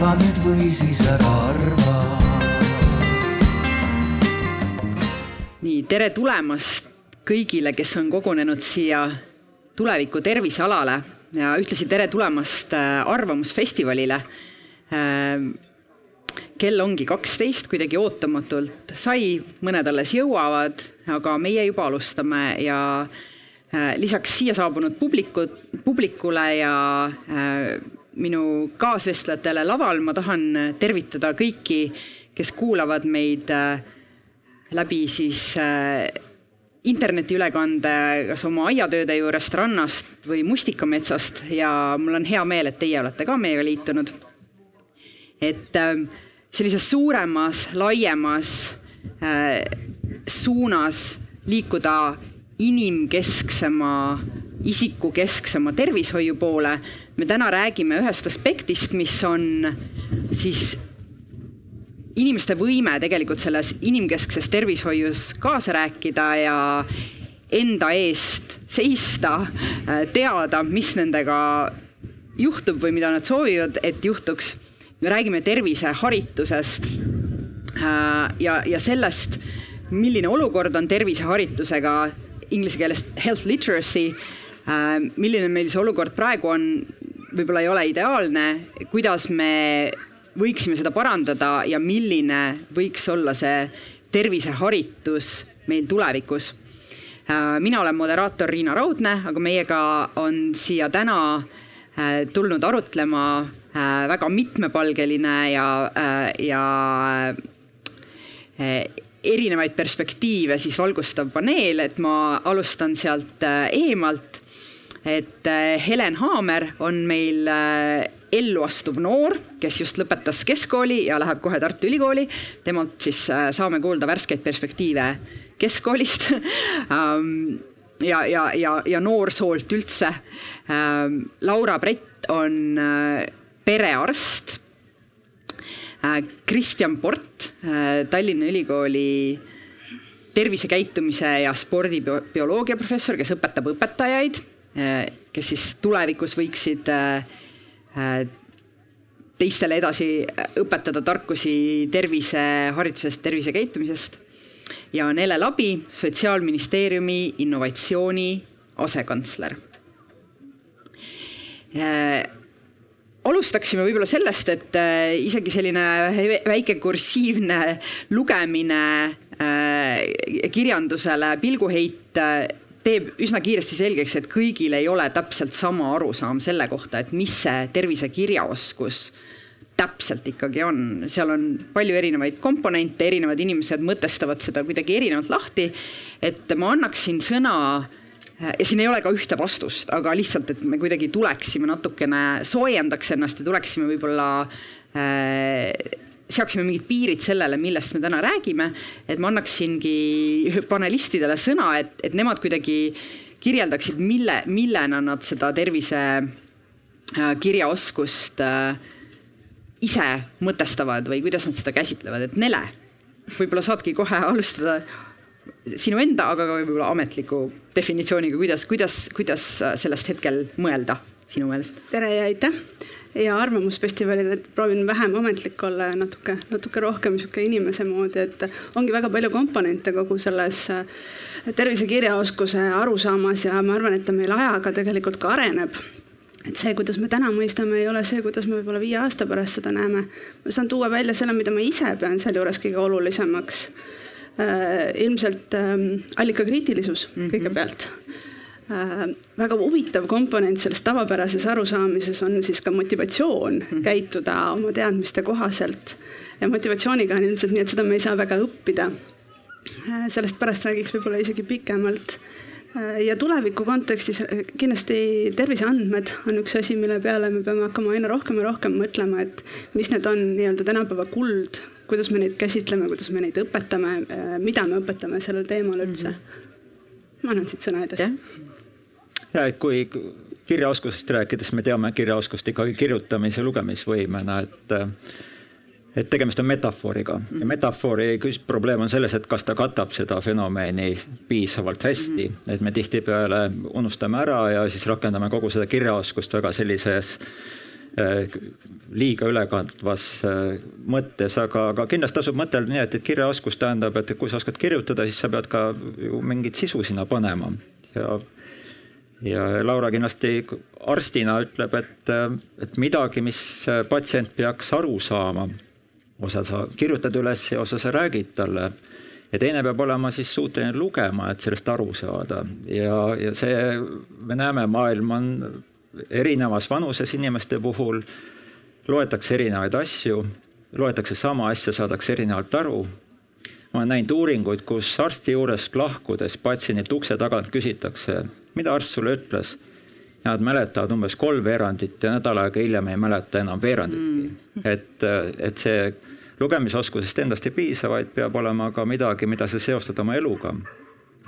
arva nüüd või siis ära arva. nii, tere tulemast kõigile, kes on kogunenud siia tuleviku tervisealale ja ühtlasi tere tulemast äh, Arvamusfestivalile. Ähm, kell ongi kaksteist, kuidagi ootamatult sai, mõned alles jõuavad, aga meie juba alustame ja äh, lisaks siia saabunud publikut, publikule ja äh, minu kaasvestlejatele laval ma tahan tervitada kõiki, kes kuulavad meid läbi siis internetiülekande kas oma aiatööde juurest, rannast või mustikametsast ja mul on hea meel, et teie olete ka meiega liitunud. et äh, sellises suuremas, laiemas äh, suunas liikuda inimkesksema, isikukesksema tervishoiu poole, me täna räägime ühest aspektist, mis on siis inimeste võime tegelikult selles inimkeskses tervishoius kaasa rääkida ja enda eest seista, äh, teada, mis nendega juhtub või mida nad soovivad, et juhtuks. me räägime terviseharitusest äh, ja, ja sellest, milline olukord on terviseharitusega, inglise keeles health literacy, äh, milline meil see olukord praegu on, võib-olla ei ole ideaalne, kuidas me võiksime seda parandada ja milline võiks olla see terviseharitus meil tulevikus. Äh, mina olen moderaator Riina Raudne, aga meiega on siia täna äh, tulnud arutlema äh, väga mitmepalgeline ja, ja erinevaid perspektiive siis valgustav paneel, et ma alustan sealt eemalt. Et Helen Haamer on meil elluastuv noor, kes just lõpetas keskkooli ja läheb kohe Tartu Ülikooli. temalt siis äh, saame kuulda värskeid perspektiive keskkoolist ähm, ja, ja, ja, ja noorsoolt üldse. Ähm, Laura Brett on äh, perearst. Äh, Kristjan Port, Tallinna Ülikooli tervisekäitumise ja spordibioloogia professor, kes õpetab õpetajaid, kes siis tulevikus võiksid Äh, teistele edasi õpetada tarkusi terviseharidusest, tervisekäitumisest. ja Nele Labi, Sotsiaalministeeriumi innovatsiooni asekantsler. Äh, alustaksime võib-olla sellest, et äh, isegi selline väike kursiivne lugemine kirjandusele pilguheit teeb üsna kiiresti selgeks, et kõigil ei ole täpselt sama arusaam selle kohta, et mis see tervisekirjaoskus täpselt ikkagi on, seal on palju erinevaid komponente, erinevad inimesed mõtestavad seda kuidagi erinevalt lahti. et ma annaksin sõna ja siin ei ole ka ühte vastust, aga lihtsalt, et me kuidagi tuleksime natukene, soojendaks ennast ja tuleksime võib-olla äh, seaksime mingid piirid sellele, millest me täna räägime, et ma annaksingi panelistidele sõna, et, et nemad kuidagi kirjeldaksid, mille, millena nad seda tervise äh, kirjaoskust äh, ise mõtestavad või kuidas nad seda käsitlevad, et Nele, võib-olla saadki kohe alustada sinu enda, aga ka võib-olla ametliku definitsiooniga, kuidas, kuidas, kuidas sellest hetkel mõelda sinu meelest? tere ja aitäh ja Arvamusfestivalil, et proovin vähem ametlik olla ja natuke, natuke rohkem sihuke inimese moodi, et ongi väga palju komponente kogu selles äh, tervisekirjaoskuse arusaamas ja ma arvan, et ta meil ajaga tegelikult ka areneb et see, kuidas me täna mõistame, ei ole see, kuidas me võib-olla viie aasta pärast seda näeme. ma saan tuua välja selle, mida ma ise pean sealjuures kõige olulisemaks äh,. ilmselt äh, allikakriitilisus mm -hmm. kõigepealt väga huvitav komponent selles tavapärases arusaamises on siis ka motivatsioon mm. käituda oma teadmiste kohaselt. ja motivatsiooniga on ilmselt nii, et seda me ei saa väga õppida. Äh, sellest pärast räägiks võib-olla isegi pikemalt. Äh, ja tuleviku kontekstis kindlasti terviseandmed on üks asi, mille peale me peame hakkama aina rohkem ja rohkem mõtlema, et mis need on nii-öelda tänapäeva kuld, kuidas me neid käsitleme, kuidas me neid õpetame, mida me õpetame sellel teemal üldse mm. -hmm. ma annan siit sõna edasi ja kui kirjaoskusest rääkides me teame kirjaoskust ikkagi kirjutamise, lugemisvõimena, et et tegemist on metafooriga ja mhm. metafoori probleem on selles, et kas ta katab seda fenomeni piisavalt hästi, mhm. et me tihtipeale unustame ära ja siis rakendame kogu seda kirjaoskust väga sellises liiga ülekandvas mõttes, aga, aga kindlasti tasub mõtelda nii, et, et kirjaoskus tähendab, et kui sa oskad kirjutada, siis sa pead ka ju mingit sisu sinna panema ja ja Laura kindlasti arstina ütleb, et, et midagi, mis patsient peaks aru saama, osa sa kirjutad üles ja osa sa räägid talle. Ja teine peab olema siis suuteline lugema, et sellest aru saada. Ja, ja see, me näeme, maailm on erinevas vanuses inimeste puhul, loetakse erinevaid asju, loetakse sama asja, saadakse erinevalt aru. ma olen näinud uuringuid, kus arsti juurest lahkudes patsiendilt ukse tagant küsitakse, mida arst sulle ütles? Ja nad mäletavad umbes kolm veerandit ja nädal aega hiljem ei mäleta enam veeranditki. Mm.. et, et see lugemisoskusest endast ei piisa, vaid peab olema ka midagi, mida sa seostad oma eluga.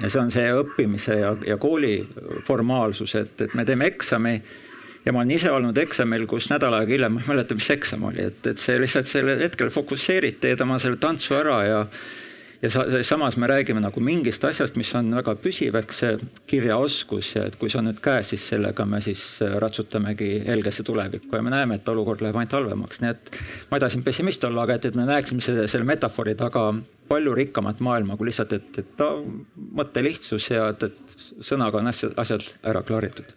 ja see on see õppimise ja, ja kooli formaalsus, et, et me teeme eksami ja ma olen ise olnud eksamil, kus nädal aega hiljem ma ei mäleta, mis eksam oli, et, et see lihtsalt sellel hetkel fokusseerid, teed oma selle tantsu ära ja ja sa, samas me räägime nagu mingist asjast, mis on väga püsiv, eks see kirjaoskus ja et kui see on nüüd käes, siis sellega me siis äh, ratsutamegi helgesse tulevikku ja me näeme, et olukord läheb ainult halvemaks, nii et ma ei taha siin pessimist olla, aga et, et me näeksime selle, selle metafoori taga palju rikkamat maailma kui lihtsalt, et, et ta mõtte lihtsus ja et, et sõnaga on asjad, asjad ära klaaritud.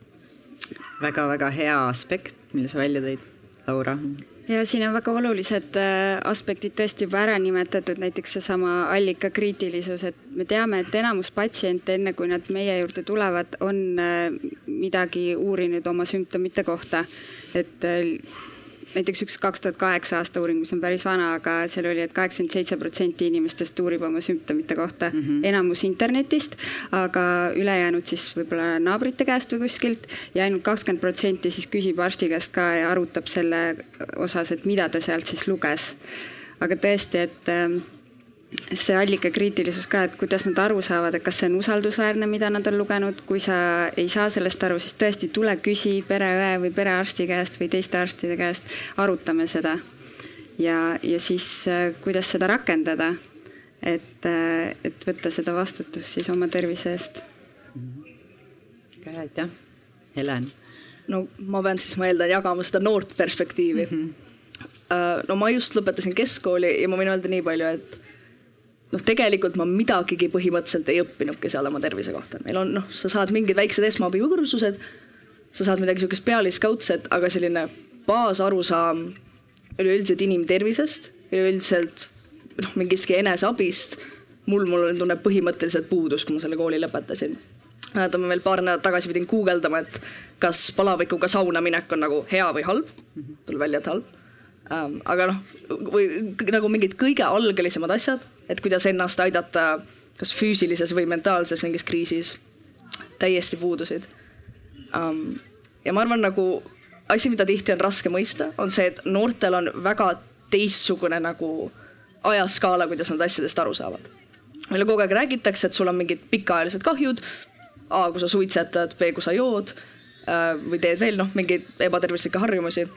Väga-väga hea aspekt, mille sa välja tõid, Laura ja siin on väga olulised äh, aspektid tõesti juba ära nimetatud, näiteks seesama allikakriitilisus, et me teame, et enamus patsiente, enne kui nad meie juurde tulevad, on äh, midagi uurinud oma sümptomite kohta. et äh, näiteks üks kaks tuhat kaheksa aasta uuring, mis on päris vana, aga seal oli et, et kaheksakümmend seitse protsenti inimestest uurib oma sümptomite kohta mm, -hmm. enamus internetist, aga ülejäänud siis võib-olla naabrite käest või kuskilt ja ainult kakskümmend protsenti siis küsib arsti käest ka ja arutab selle osas, et mida ta sealt siis luges. aga tõesti, et ähm, see allikakriitilisus ka, et kuidas nad aru saavad, et kas see on usaldusväärne, mida nad on lugenud, kui sa ei saa sellest aru, siis tõesti tule küsi pereõe või perearsti käest või teiste arstide käest, arutame seda. ja, ja siis äh, kuidas seda rakendada, et, äh, et võtta seda vastutust siis oma tervise eest. aitäh, Helen. no ma pean siis, ma eeldan, jagama seda noort perspektiivi mm. -hmm. no ma just lõpetasin keskkooli ja ma võin öelda nii palju, et noh, tegelikult ma midagigi põhimõtteliselt ei õppinudki seal oma tervise kohta, meil on noh, sa saad mingid väiksed esmaabikursused, sa saad midagi sihukest pealiskaudset, aga selline baasarusaam üleüldiselt inimtervisest, üleüldiselt noh, mingistki eneseabist, mul, mul tunne põhimõtteliselt puudus, kui ma selle kooli lõpetasin. mäletan, ma veel paar nädalat tagasi pidin guugeldama, et kas palavikuga sauna minek on nagu hea või halb. tuli välja, et halb ähm,. aga noh, või nagu mingid kõige algelisemad asjad et kuidas ennast aidata kas füüsilises või mentaalses mingis kriisis, täiesti puudusid um,. ja ma arvan, nagu asi, mida tihti on raske mõista, on see, et noortel on väga teistsugune nagu ajaskaala, kuidas nad asjadest aru saavad. meile kogu aeg räägitakse, et sul on mingid pikaajalised kahjud. A, kui sa suitsetad, B, kui sa jood äh, või teed veel noh, mingeid ebatervislikke harjumusi.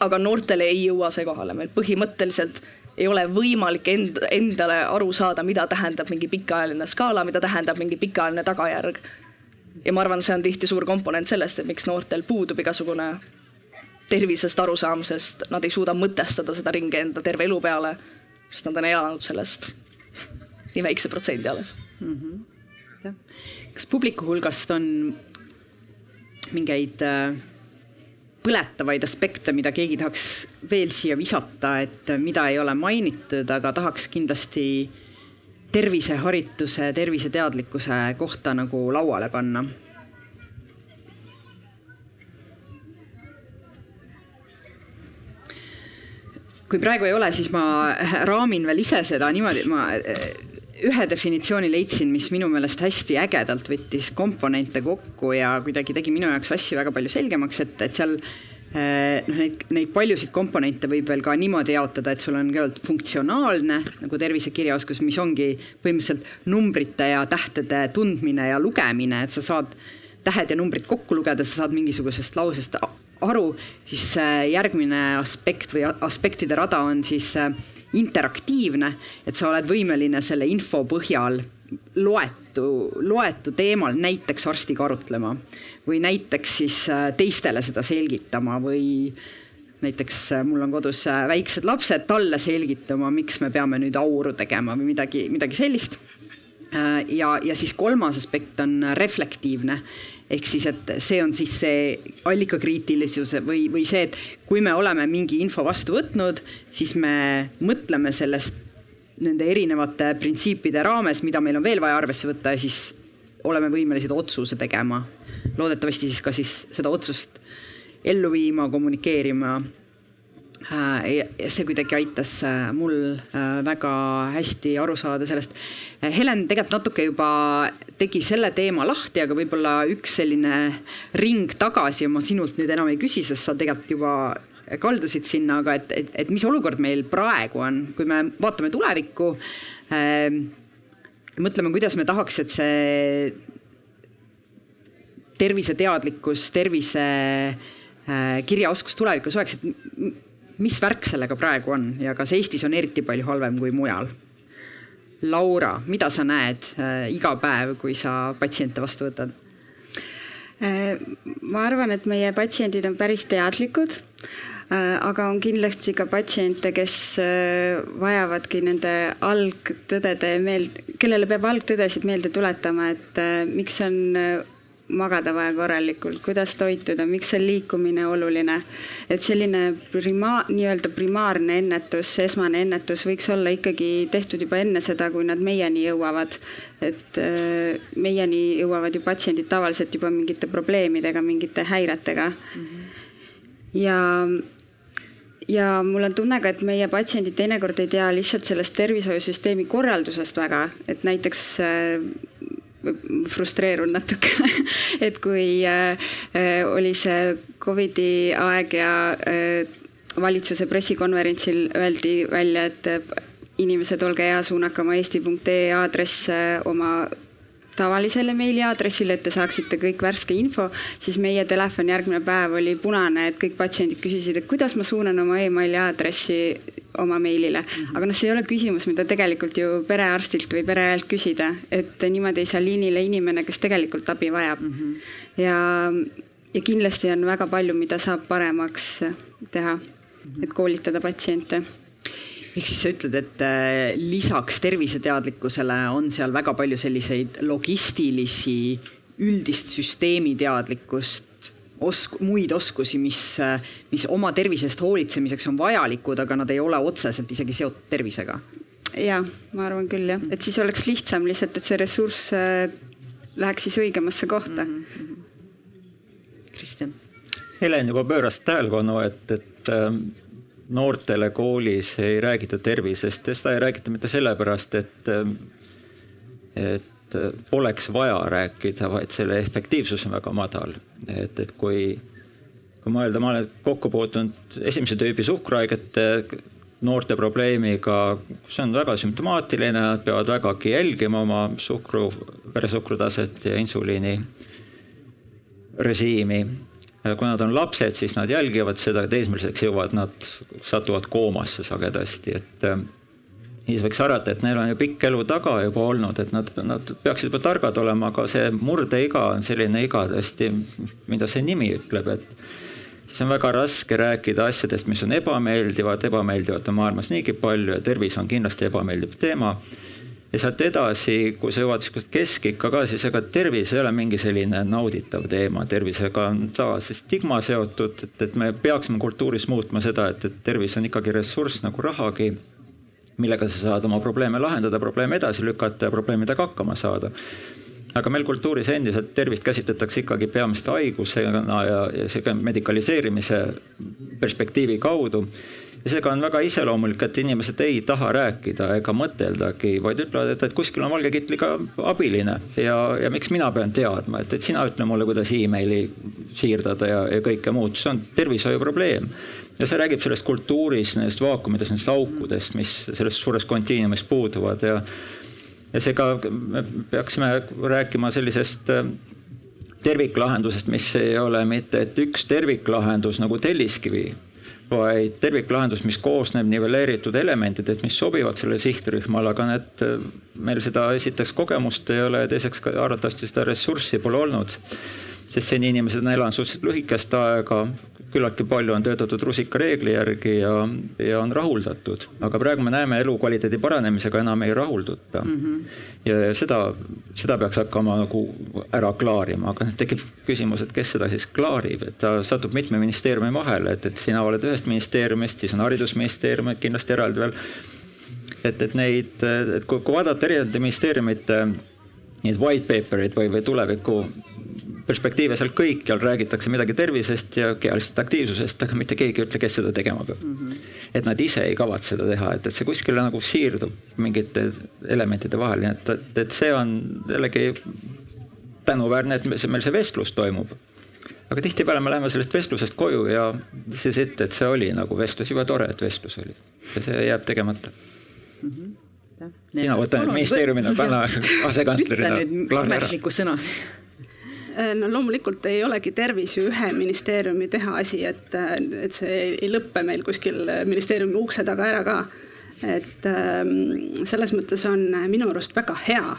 aga noortele ei jõua see kohale, meil põhimõtteliselt ei ole võimalik end, endale aru saada, mida tähendab mingi pikaajaline skaala, mida tähendab mingi pikaajaline tagajärg. ja ma arvan, see on tihti suur komponent sellest, et miks noortel puudub igasugune tervisest arusaamisest, nad ei suuda mõtestada seda ringi enda terve elu peale, sest nad on elanud sellest nii väikse protsendi alles mm. -hmm. kas publiku hulgast on mingeid äh põletavaid aspekte, mida keegi tahaks veel siia visata, et mida ei ole mainitud, aga tahaks kindlasti terviseharituse, terviseteadlikkuse kohta nagu lauale panna. Kui praegu ei ole, siis ma raamin veel ise seda niimoodi, ma ühe definitsiooni leidsin, mis minu meelest hästi ägedalt võttis komponente kokku ja kuidagi tegi minu jaoks asju väga palju selgemaks, et, et seal eh, noh, neid, neid paljusid komponente võib veel ka niimoodi jaotada, et sul on kõigepealt funktsionaalne nagu tervisekirjaoskus, mis ongi põhimõtteliselt numbrite ja tähtede tundmine ja lugemine, et sa saad tähed ja numbrid kokku lugeda, sa saad mingisugusest lausest aru, siis järgmine aspekt või aspektide rada on siis äh, interaktiivne, et sa oled võimeline selle info põhjal loetu, loetu teemal näiteks arstiga arutlema või näiteks siis äh, teistele seda selgitama või näiteks äh, mul on kodus äh, väiksed lapsed, talle selgitama, miks me peame nüüd auru tegema või midagi, midagi sellist. Ja, ja siis kolmas aspekt on reflektiivne ehk siis, et see on siis see allikakriitilisus või, või see, et kui me oleme mingi info vastu võtnud, siis me mõtleme sellest nende erinevate printsiipide raames, mida meil on veel vaja arvesse võtta ja siis oleme võimelised otsuse tegema. loodetavasti siis ka siis seda otsust ellu viima, kommunikeerima. Äh, see kuidagi aitas äh, mul äh, väga hästi aru saada sellest. Helen tegelikult natuke juba tegi selle teema lahti, aga võib-olla üks selline ring tagasi ma sinult nüüd enam ei küsi, sest sa tegelikult juba kaldusid sinna, aga et, et, et mis olukord meil praegu on, kui me vaatame tulevikku äh,. mõtleme, kuidas me tahaks, et see terviseteadlikkus, tervise äh, kirjaoskus tulevikus oleks, et mis värk sellega praegu on ja kas Eestis on eriti palju halvem kui mujal? Laura, mida sa näed äh, iga päev, kui sa patsiente vastu võtad? Äh, ma arvan, et meie patsiendid on päris teadlikud, aga on kindlasti ka patsiente, kes vajavadki nende algtõdede meeld-, kellele peab algtõdesid meelde tuletama, et miks on magada vaja korralikult, kuidas toituda, miks on liikumine oluline. et selline prima-, nii-öelda primaarne ennetus, esmane ennetus võiks olla ikkagi tehtud juba enne seda, kui nad meieni jõuavad. et äh, meieni jõuavad ju patsiendid tavaliselt juba mingite probleemidega, mingite häiretega mm. -hmm. ja ja mul on tunne ka, et meie patsiendid teinekord ei tea lihtsalt sellest tervishoiusüsteemi korraldusest väga, et näiteks äh, frustreerun natukene et kui äh, oli see Covidi aeg ja äh, valitsuse pressikonverentsil öeldi välja, et äh, inimesed, olge hea, suunake oma eesti.ee aadress oma tavalisele meiliaadressile, et te saaksite kõik värske info, siis meie telefon järgmine päev oli punane, et kõik patsiendid küsisid, et kuidas ma suunan oma emaili aadressi oma meilile. aga noh, see ei ole küsimus, mida tegelikult ju perearstilt või pereõelt küsida, et niimoodi ei saa liinile inimene, kes tegelikult abi vajab mm. -hmm. ja, ja kindlasti on väga palju, mida saab paremaks teha, et koolitada patsiente ehk siis sa ütled, et äh, lisaks terviseteadlikkusele on seal väga palju selliseid logistilisi, üldist süsteemi teadlikkust, osk-, muid oskusi, mis, äh, mis oma tervise eest hoolitsemiseks on vajalikud, aga nad ei ole otseselt isegi seotud tervisega. ja ma arvan küll jah, et siis oleks lihtsam lihtsalt, et see ressurss äh, läheks siis õigemasse kohta mm. -hmm. Kristjan. Helen juba pööras tähelepanu, et, et noortele koolis ei räägita tervisest ja seda ei räägita mitte sellepärast, et, et poleks vaja rääkida, vaid selle efektiivsus on väga madal. et, et kui, kui mõelda, ma olen kokku puutunud esimese tüübi suhkruhaigete noorte probleemiga, see on väga sümptomaatiline, nad peavad vägagi jälgima oma suhkru, veresuhkru taset ja insuliini režiimi kui nad on lapsed, siis nad jälgivad seda, teismeliseks jõuavad, nad satuvad koomasse sagedasti, et siis võiks arvata, et neil on ju pikk elu taga juba olnud, et nad, nad peaksid juba targad olema, aga see murdeiga on selline iga tõesti, mida see nimi ütleb, et siis on väga raske rääkida asjadest, mis on ebameeldivad, ebameeldivat on maailmas niigi palju ja tervis on kindlasti ebameeldiv teema ja sealt edasi, kui sa jõuad sihukest keskikka ka, siis ega tervis ei ole mingi selline nauditav teema, tervisega on tavaliselt stigma seotud, et, et me peaksime kultuuris muutma seda, et, et tervis on ikkagi ressurss nagu rahagi, millega sa saad oma probleeme lahendada, probleeme edasi lükata ja probleemidega hakkama saada aga meil kultuuris endiselt tervist käsitletakse ikkagi peamiselt haigusena ja, ja seega medikaliseerimise perspektiivi kaudu. Ja seega on väga iseloomulik, et inimesed ei taha rääkida ega mõteldagi, vaid ütlevad, et, et kuskil on valge kitliga abiline ja, ja miks mina pean teadma, et, et sina ütle mulle, kuidas emaili siirdada ja, ja kõike muud, see on tervishoiu probleem. Ja see räägib sellest kultuurist, nendest vaakumidest, nendest aukudest, mis selles suures kontiinumis puuduvad ja ja seega me peaksime rääkima sellisest äh, terviklahendusest, mis ei ole mitte, et üks terviklahendus nagu telliskivi vaid terviklahendus, mis koosneb niveleeritud elementidest, mis sobivad sellele sihtrühmale, aga need, meil seda esiteks kogemust ei ole ja teiseks ka arvatavasti seda ressurssi pole olnud. sest seni inimesed on elanud suhteliselt lühikest aega, küllaltki palju on töötatud rusikareegli järgi ja, ja on rahuldatud, aga praegu me näeme elukvaliteedi paranemisega enam ei rahulduta mm. -hmm. ja seda, seda peaks hakkama nagu ära klaarima, aga tekib küsimus, et kes seda siis klaarib, et ta satub mitme ministeeriumi vahele, et, et sina oled ühest ministeeriumist, siis on haridusministeerium kindlasti eraldi veel. et, et neid, et kui, kui vaadata erinevate ministeeriumite neid white paper'id või, või tuleviku perspektiive seal kõikjal räägitakse midagi tervisest ja kehalisest aktiivsusest, aga mitte keegi ei ütle, kes seda tegema peab mm. -hmm. et nad ise ei kavatse seda teha, et, et see kuskile nagu siirdub mingite elementide vahel, nii et, et, et see on jällegi tänuväärne, et meil see vestlus toimub. aga tihtipeale me läheme sellest vestlusest koju ja siis ette, et see oli nagu vestlus, jube tore, et vestlus oli ja see jääb tegemata mm. -hmm mina võtan ministeeriumina täna asekantslerina. ütle nüüd ametliku sõna no loomulikult ei olegi tervis ju ühe ministeeriumi teha asi, et, et see ei lõppe meil kuskil ministeeriumi ukse taga ära ka. et ähm, selles mõttes on minu arust väga hea,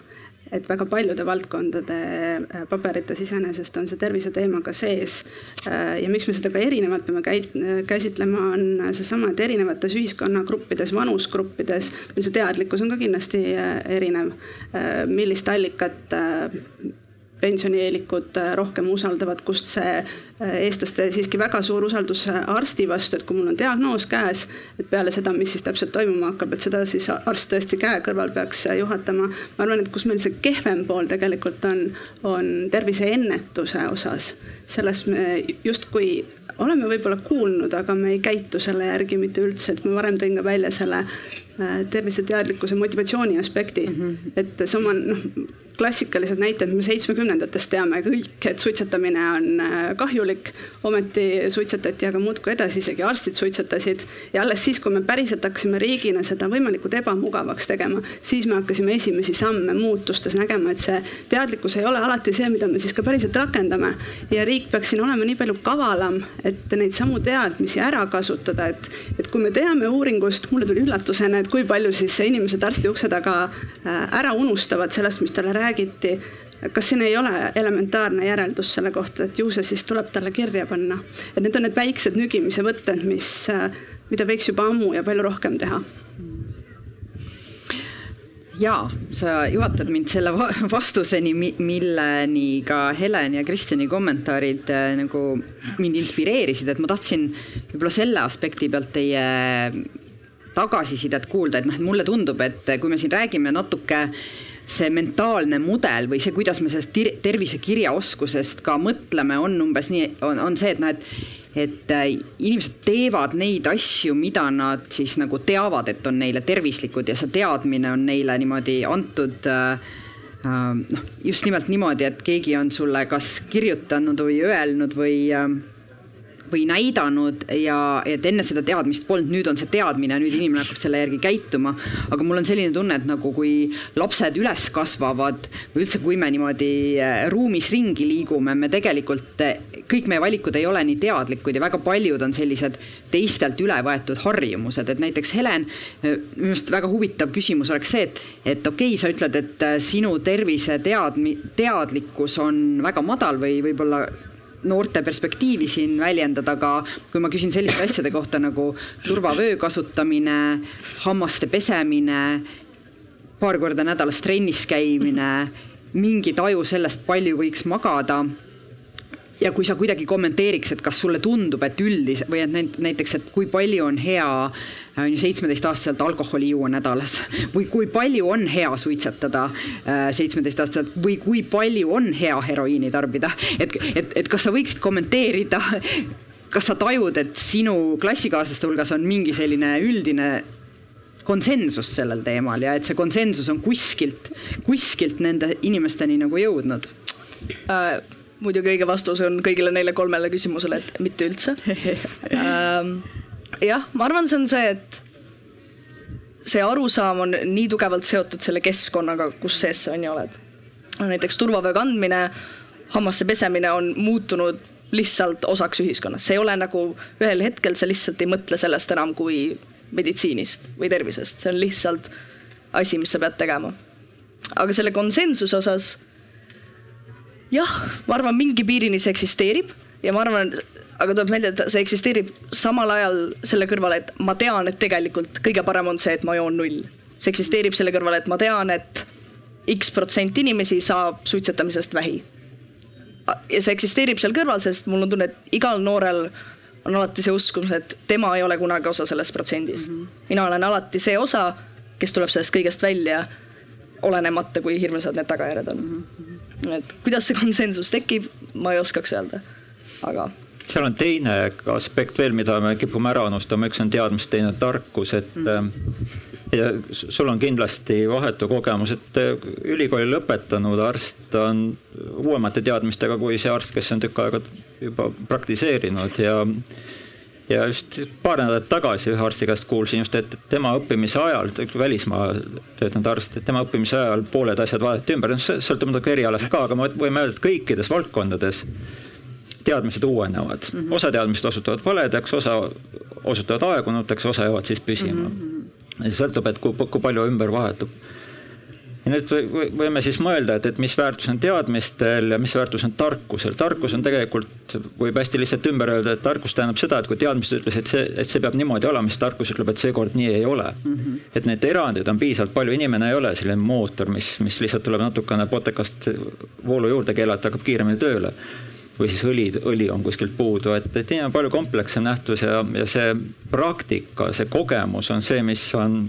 et väga paljude valdkondade äh, paberites iseenesest on see terviseteema ka sees. Äh, ja miks me seda ka erinevalt peame käit-, käsitlema, on seesama, et erinevates ühiskonnagruppides, vanusgruppides, meil see teadlikkus on ka kindlasti erinev, millist allikat pensionieelikud äh, rohkem usaldavad, kust see äh, eestlaste siiski väga suur usaldus äh, arsti vastu, et kui mul on diagnoos käes, et peale seda, mis siis täpselt toimuma hakkab, et seda siis arst tõesti käe kõrval peaks juhatama. ma arvan, et kus meil see kehvem pool tegelikult on, on terviseennetuse osas. selles me justkui oleme võib-olla kuulnud, aga me ei käitu selle järgi mitte üldse, et ma varem tõin ka välja selle terviseteadlikkuse motivatsiooni aspekti mm, -hmm. et sama noh klassikalised näited, me seitsmekümnendatest teame kõik, et suitsetamine on äh, kahjulik, ometi suitsetati aga muudkui edasi, isegi arstid suitsetasid. ja alles siis, kui me päriselt hakkasime riigina seda võimalikult ebamugavaks tegema, siis me hakkasime esimesi samme muutustes nägema, et see teadlikkus ei ole alati see, mida me siis ka päriselt rakendame. ja riik peaks siin olema nii palju kavalam, et neid samu teadmisi ära kasutada, et, et kui me teame uuringust, mulle tuli üllatusena, et kui palju siis inimesed arsti ukse taga äh, ära unustavad sellest, mis talle räägitakse räägiti, kas siin ei ole elementaarne järeldus selle kohta, et ju see siis tuleb talle kirja panna. et need on need väiksed nügimise võtted, mis, mida võiks juba ammu ja palju rohkem teha jaa, sa juhatad mind selle vastuseni, milleni ka Helen ja Kristjani kommentaarid äh, nagu mind inspireerisid, et ma tahtsin võib-olla selle aspekti pealt teie tagasisidet kuulda, et noh, et mulle tundub, et kui me siin räägime natuke äh, see mentaalne mudel või see, kuidas me sellest tervisekirjaoskusest ka mõtleme, on umbes nii, on, on see, et noh, et et äh, inimesed teevad neid asju, mida nad siis nagu teavad, et on neile tervislikud ja see teadmine on neile niimoodi antud äh, äh, noh, just nimelt niimoodi, et keegi on sulle kas kirjutanud või öelnud või või näidanud ja et enne seda teadmist polnud, nüüd on see teadmine, nüüd inimene hakkab selle järgi käituma. aga mul on selline tunne, et nagu kui lapsed üles kasvavad või üldse, kui me niimoodi äh, ruumis ringi liigume, me tegelikult, äh, kõik meie valikud ei ole nii teadlikud ja väga paljud on sellised teistelt üle võetud harjumused, et näiteks Helen, äh, minu arust väga huvitav küsimus oleks see, et, et okei okay,, sa ütled, et sinu tervise teadmi-, teadlikkus on väga madal või võib-olla noorte perspektiivi siin väljendada, aga kui ma küsin selliste asjade kohta nagu turvavöö kasutamine, hammaste pesemine, paar korda nädalas trennis käimine, mingi taju sellest, palju võiks magada ja kui sa kuidagi kommenteeriks, et kas sulle tundub, et üldis- või et näiteks, et kui palju on hea on ju seitsmeteistaastaselt alkoholi juua nädalas või kui palju on hea suitsetada äh, seitsmeteistaastaselt või kui palju on hea heroiini tarbida, et, et, et kas sa võiksid kommenteerida, kas sa tajud, et sinu klassikaaslaste hulgas on mingi selline üldine konsensus sellel teemal ja et see konsensus on kuskilt, kuskilt nende inimesteni nagu jõudnud äh,? Muidugi õige vastus on kõigile neile kolmele küsimusele, et mitte üldse ähm, jah, ma arvan, see on see, et see arusaam on nii tugevalt seotud selle keskkonnaga, kus sees sa on ja oled. näiteks turvavöö kandmine, hammaste pesemine on muutunud lihtsalt osaks ühiskonnast, see ei ole nagu ühel hetkel sa lihtsalt ei mõtle sellest enam kui meditsiinist või tervisest, see on lihtsalt asi, mis sa pead tegema. aga selle konsensuse osas jah, ma arvan, mingi piirini see eksisteerib ja ma arvan, aga tuleb meelde, et see eksisteerib samal ajal selle kõrval, et ma tean, et tegelikult kõige parem on see, et ma joon null. see eksisteerib selle kõrval, et ma tean, et X protsent inimesi saab suitsetamisest vähi. ja see eksisteerib seal kõrval, sest mul on tunne, et igal noorel on alati see uskumus, et tema ei ole kunagi osa sellest protsendist mm. -hmm. mina olen alati see osa, kes tuleb sellest kõigest välja, olenemata, kui hirmsad need tagajärjed on mm. -hmm. Et kuidas see konsensus tekib, ma ei oskaks öelda, aga seal on teine aspekt veel, mida me kipume ära unustama, üks on teadmus, teine tarkus, et mm. ja sul on kindlasti vahetu kogemus, et äh, ülikooli lõpetanud arst on uuemate teadmistega kui see arst, kes on tükk aega juba praktiseerinud ja ja just paar nädalat tagasi ühe arsti käest kuulsin just, et tema õppimise ajal, välismaal töötanud arst, et tema õppimise ajal pooled asjad vaadati ümber, noh, see sõltub muidugi erialast ka, aga me võime öelda, et kõikides valdkondades teadmised uuenevad mm, -hmm. osa teadmised osutuvad valedaks, osa osutuvad aegunuteks, osa jäävad siis püsima mm. -hmm. see sõltub, et kui, kui palju ümber vahetub ja nüüd võime siis mõelda, et, et mis väärtus on teadmistel ja mis väärtus on tarkusel. tarkus on tegelikult, võib hästi lihtsalt ümber öelda, et tarkus tähendab seda, et kui teadmised ütles, et see, et see peab niimoodi olema, siis tarkus ütleb, et seekord nii ei ole mm. -hmm. et neid erandeid on piisavalt palju, inimene ei ole selline mootor, mis, mis lihtsalt tuleb natukene potekast voolu juurde keelata, hakkab kiiremini tööle või siis õli, õli on kuskilt puudu, et, et inimene on palju komplekssem nähtus ja, ja see praktika, see kogemus on see, mis on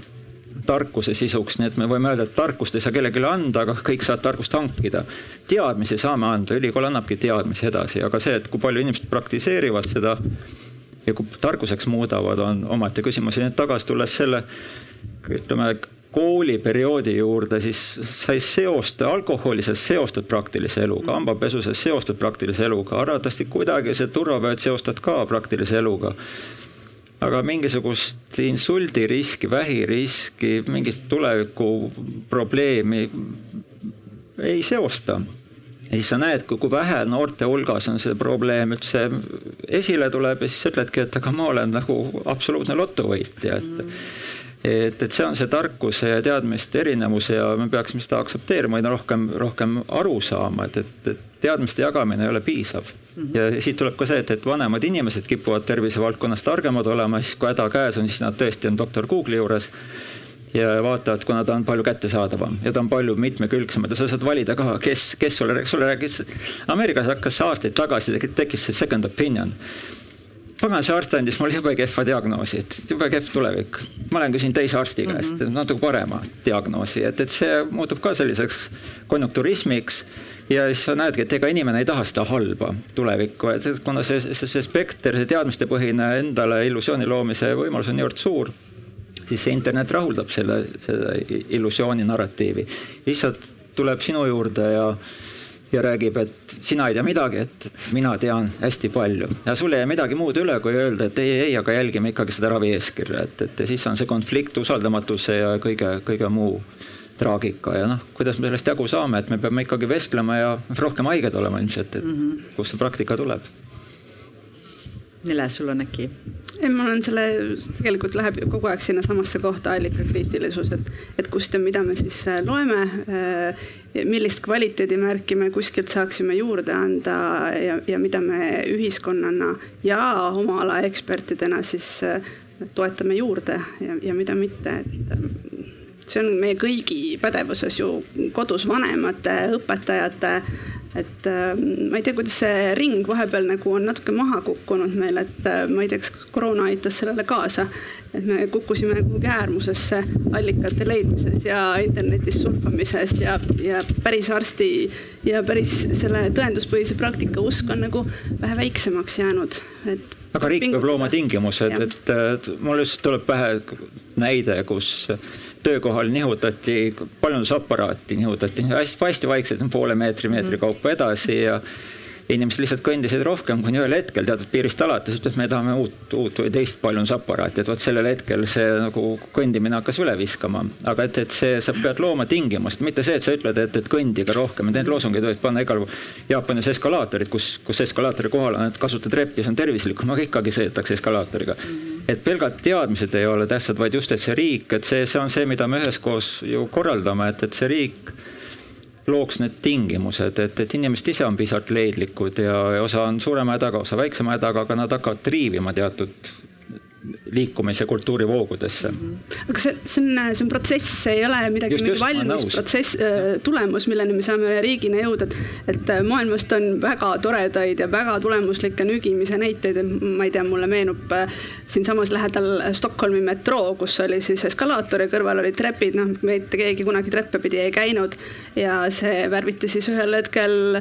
tarkuse sisuks, nii et me võime öelda, et tarkust ei saa kellelegi anda, aga kõik saavad tarkust hankida. teadmisi saame anda, ülikool annabki teadmisi edasi, aga see, et kui palju inimesed praktiseerivad seda ja kui tarkuseks muudavad, on omaette küsimus ja nüüd tagasi tulles selle ütleme kooliperioodi juurde, siis sa ei seosta, alkoholi sa seostad praktilise eluga, hambapesu sa seostad praktilise eluga, arvatavasti kuidagi see turvavööd seostad ka praktilise eluga aga mingisugust insuldiriski, vähiriski, mingit tulevikuprobleemi ei seosta. ja siis sa näed, kui vähe noorte hulgas on see probleem üldse esile tuleb ja siis ütledki, et aga ma olen nagu absoluutne lottovõitja, et mm et, et see on see tarkuse ja teadmiste erinevus ja me peaksime seda aktsepteerima ja rohkem, rohkem aru saama, et, et, et teadmiste jagamine ei ole piisav mm. -hmm. ja siit tuleb ka see, et, et vanemad inimesed kipuvad tervisevaldkonnas targemad olema, siis kui häda käes on, siis nad tõesti on doktor Google'i juures ja vaatavad, kuna ta on palju kättesaadavam ja ta on palju mitmekülgsemad ja sa saad valida ka, kes, kes sulle, sulle räägis. Ameerikas hakkas aastaid tagasi, tekkis see second opinion pagan, see arst andis mulle jube kehva diagnoosi, et jube kehv tulevik. ma olen küsinud teise arsti käest mm -hmm. natuke parema diagnoosi, et, et see muutub ka selliseks konjunkturismiks ja siis sa näedki, et ega inimene ei taha seda halba tulevikku, et kuna see, see, see spekter, see teadmistepõhine endale illusiooni loomise võimalus on niivõrd suur, siis see internet rahuldab selle, selle illusiooni narratiivi. lihtsalt tuleb sinu juurde ja ja räägib, et sina ei tea midagi, et mina tean hästi palju. ja sul ei jää midagi muud üle, kui öelda, et ei, ei, aga jälgime ikkagi seda ravieeskirja, et, et ja siis on see konflikt usaldamatuse ja kõige, kõige muu traagika ja noh, kuidas me sellest jagu saame, et me peame ikkagi vestlema ja rohkem haiged olema ilmselt, et mm -hmm. kust see praktika tuleb. Nele, sul on äkki ei, ma olen selle, tegelikult läheb ju kogu aeg sinnasamasse kohta allikakriitilisus, et, et kust ja mida me siis äh, loeme, äh, millist kvaliteedimärki me kuskilt saaksime juurde anda ja, ja mida me ühiskonnana ja oma ala ekspertidena siis äh, toetame juurde ja, ja mida mitte, et see on meie kõigi pädevuses ju kodus vanemate, õpetajate et äh, ma ei tea, kuidas see ring vahepeal nagu on natuke maha kukkunud meil, et äh, ma ei tea, kas koroona aitas sellele kaasa. et me kukkusime kuhugi äärmusesse allikate leidmises ja internetis surfamises ja, ja päris arsti ja päris selle tõenduspõhise praktika usk on nagu vähe väiksemaks jäänud, et aga riik peab looma tingimused, et mul just tuleb pähe näide, kus töökohal nihutati paljundusaparaati, nihutati hästi, hästi vaikselt, poole meetri, meetri kaupa edasi ja inimesed lihtsalt kõndisid rohkem, kuni ühel hetkel teatud piirist alates ütles, me tahame uut, uut või teist paljundusaparaati, et vot sellel hetkel see nagu kõndimine hakkas üle viskama. aga et, et see, sa pead looma tingimust, mitte see, et sa ütled, et, et kõndige rohkem, et neid loosungeid võid panna igal pool. Jaapanis eskalaatorid, kus, kus eskalaatori kohal on, et kasutad treppi, see on tervislikum, aga ikkagi sõidetakse eskalaatoriga et pelgalt teadmised ei ole tähtsad, vaid just, et see riik, et see, see on see, mida me üheskoos ju korraldame, et, et see riik looks need tingimused, et, et inimesed ise on piisavalt leidlikud ja, osa on suurema hädaga, osa väiksema hädaga, aga nad hakkavad triivima teatud liikumise kultuurivoogudesse. Mm. -hmm. aga see, see on, see on protsess, see ei ole midagi, mingi valmis protsess, äh, tulemus, milleni me saame riigina jõuda, et, et äh, maailmast on väga toredaid ja väga tulemuslikke nügimise näiteid, et ma ei tea, mulle meenub äh, siinsamas lähedal Stockholmi metroo, kus oli siis eskalaatori kõrval olid trepid, noh, mitte keegi kunagi treppe pidi ei käinud. Ja see värviti siis ühel hetkel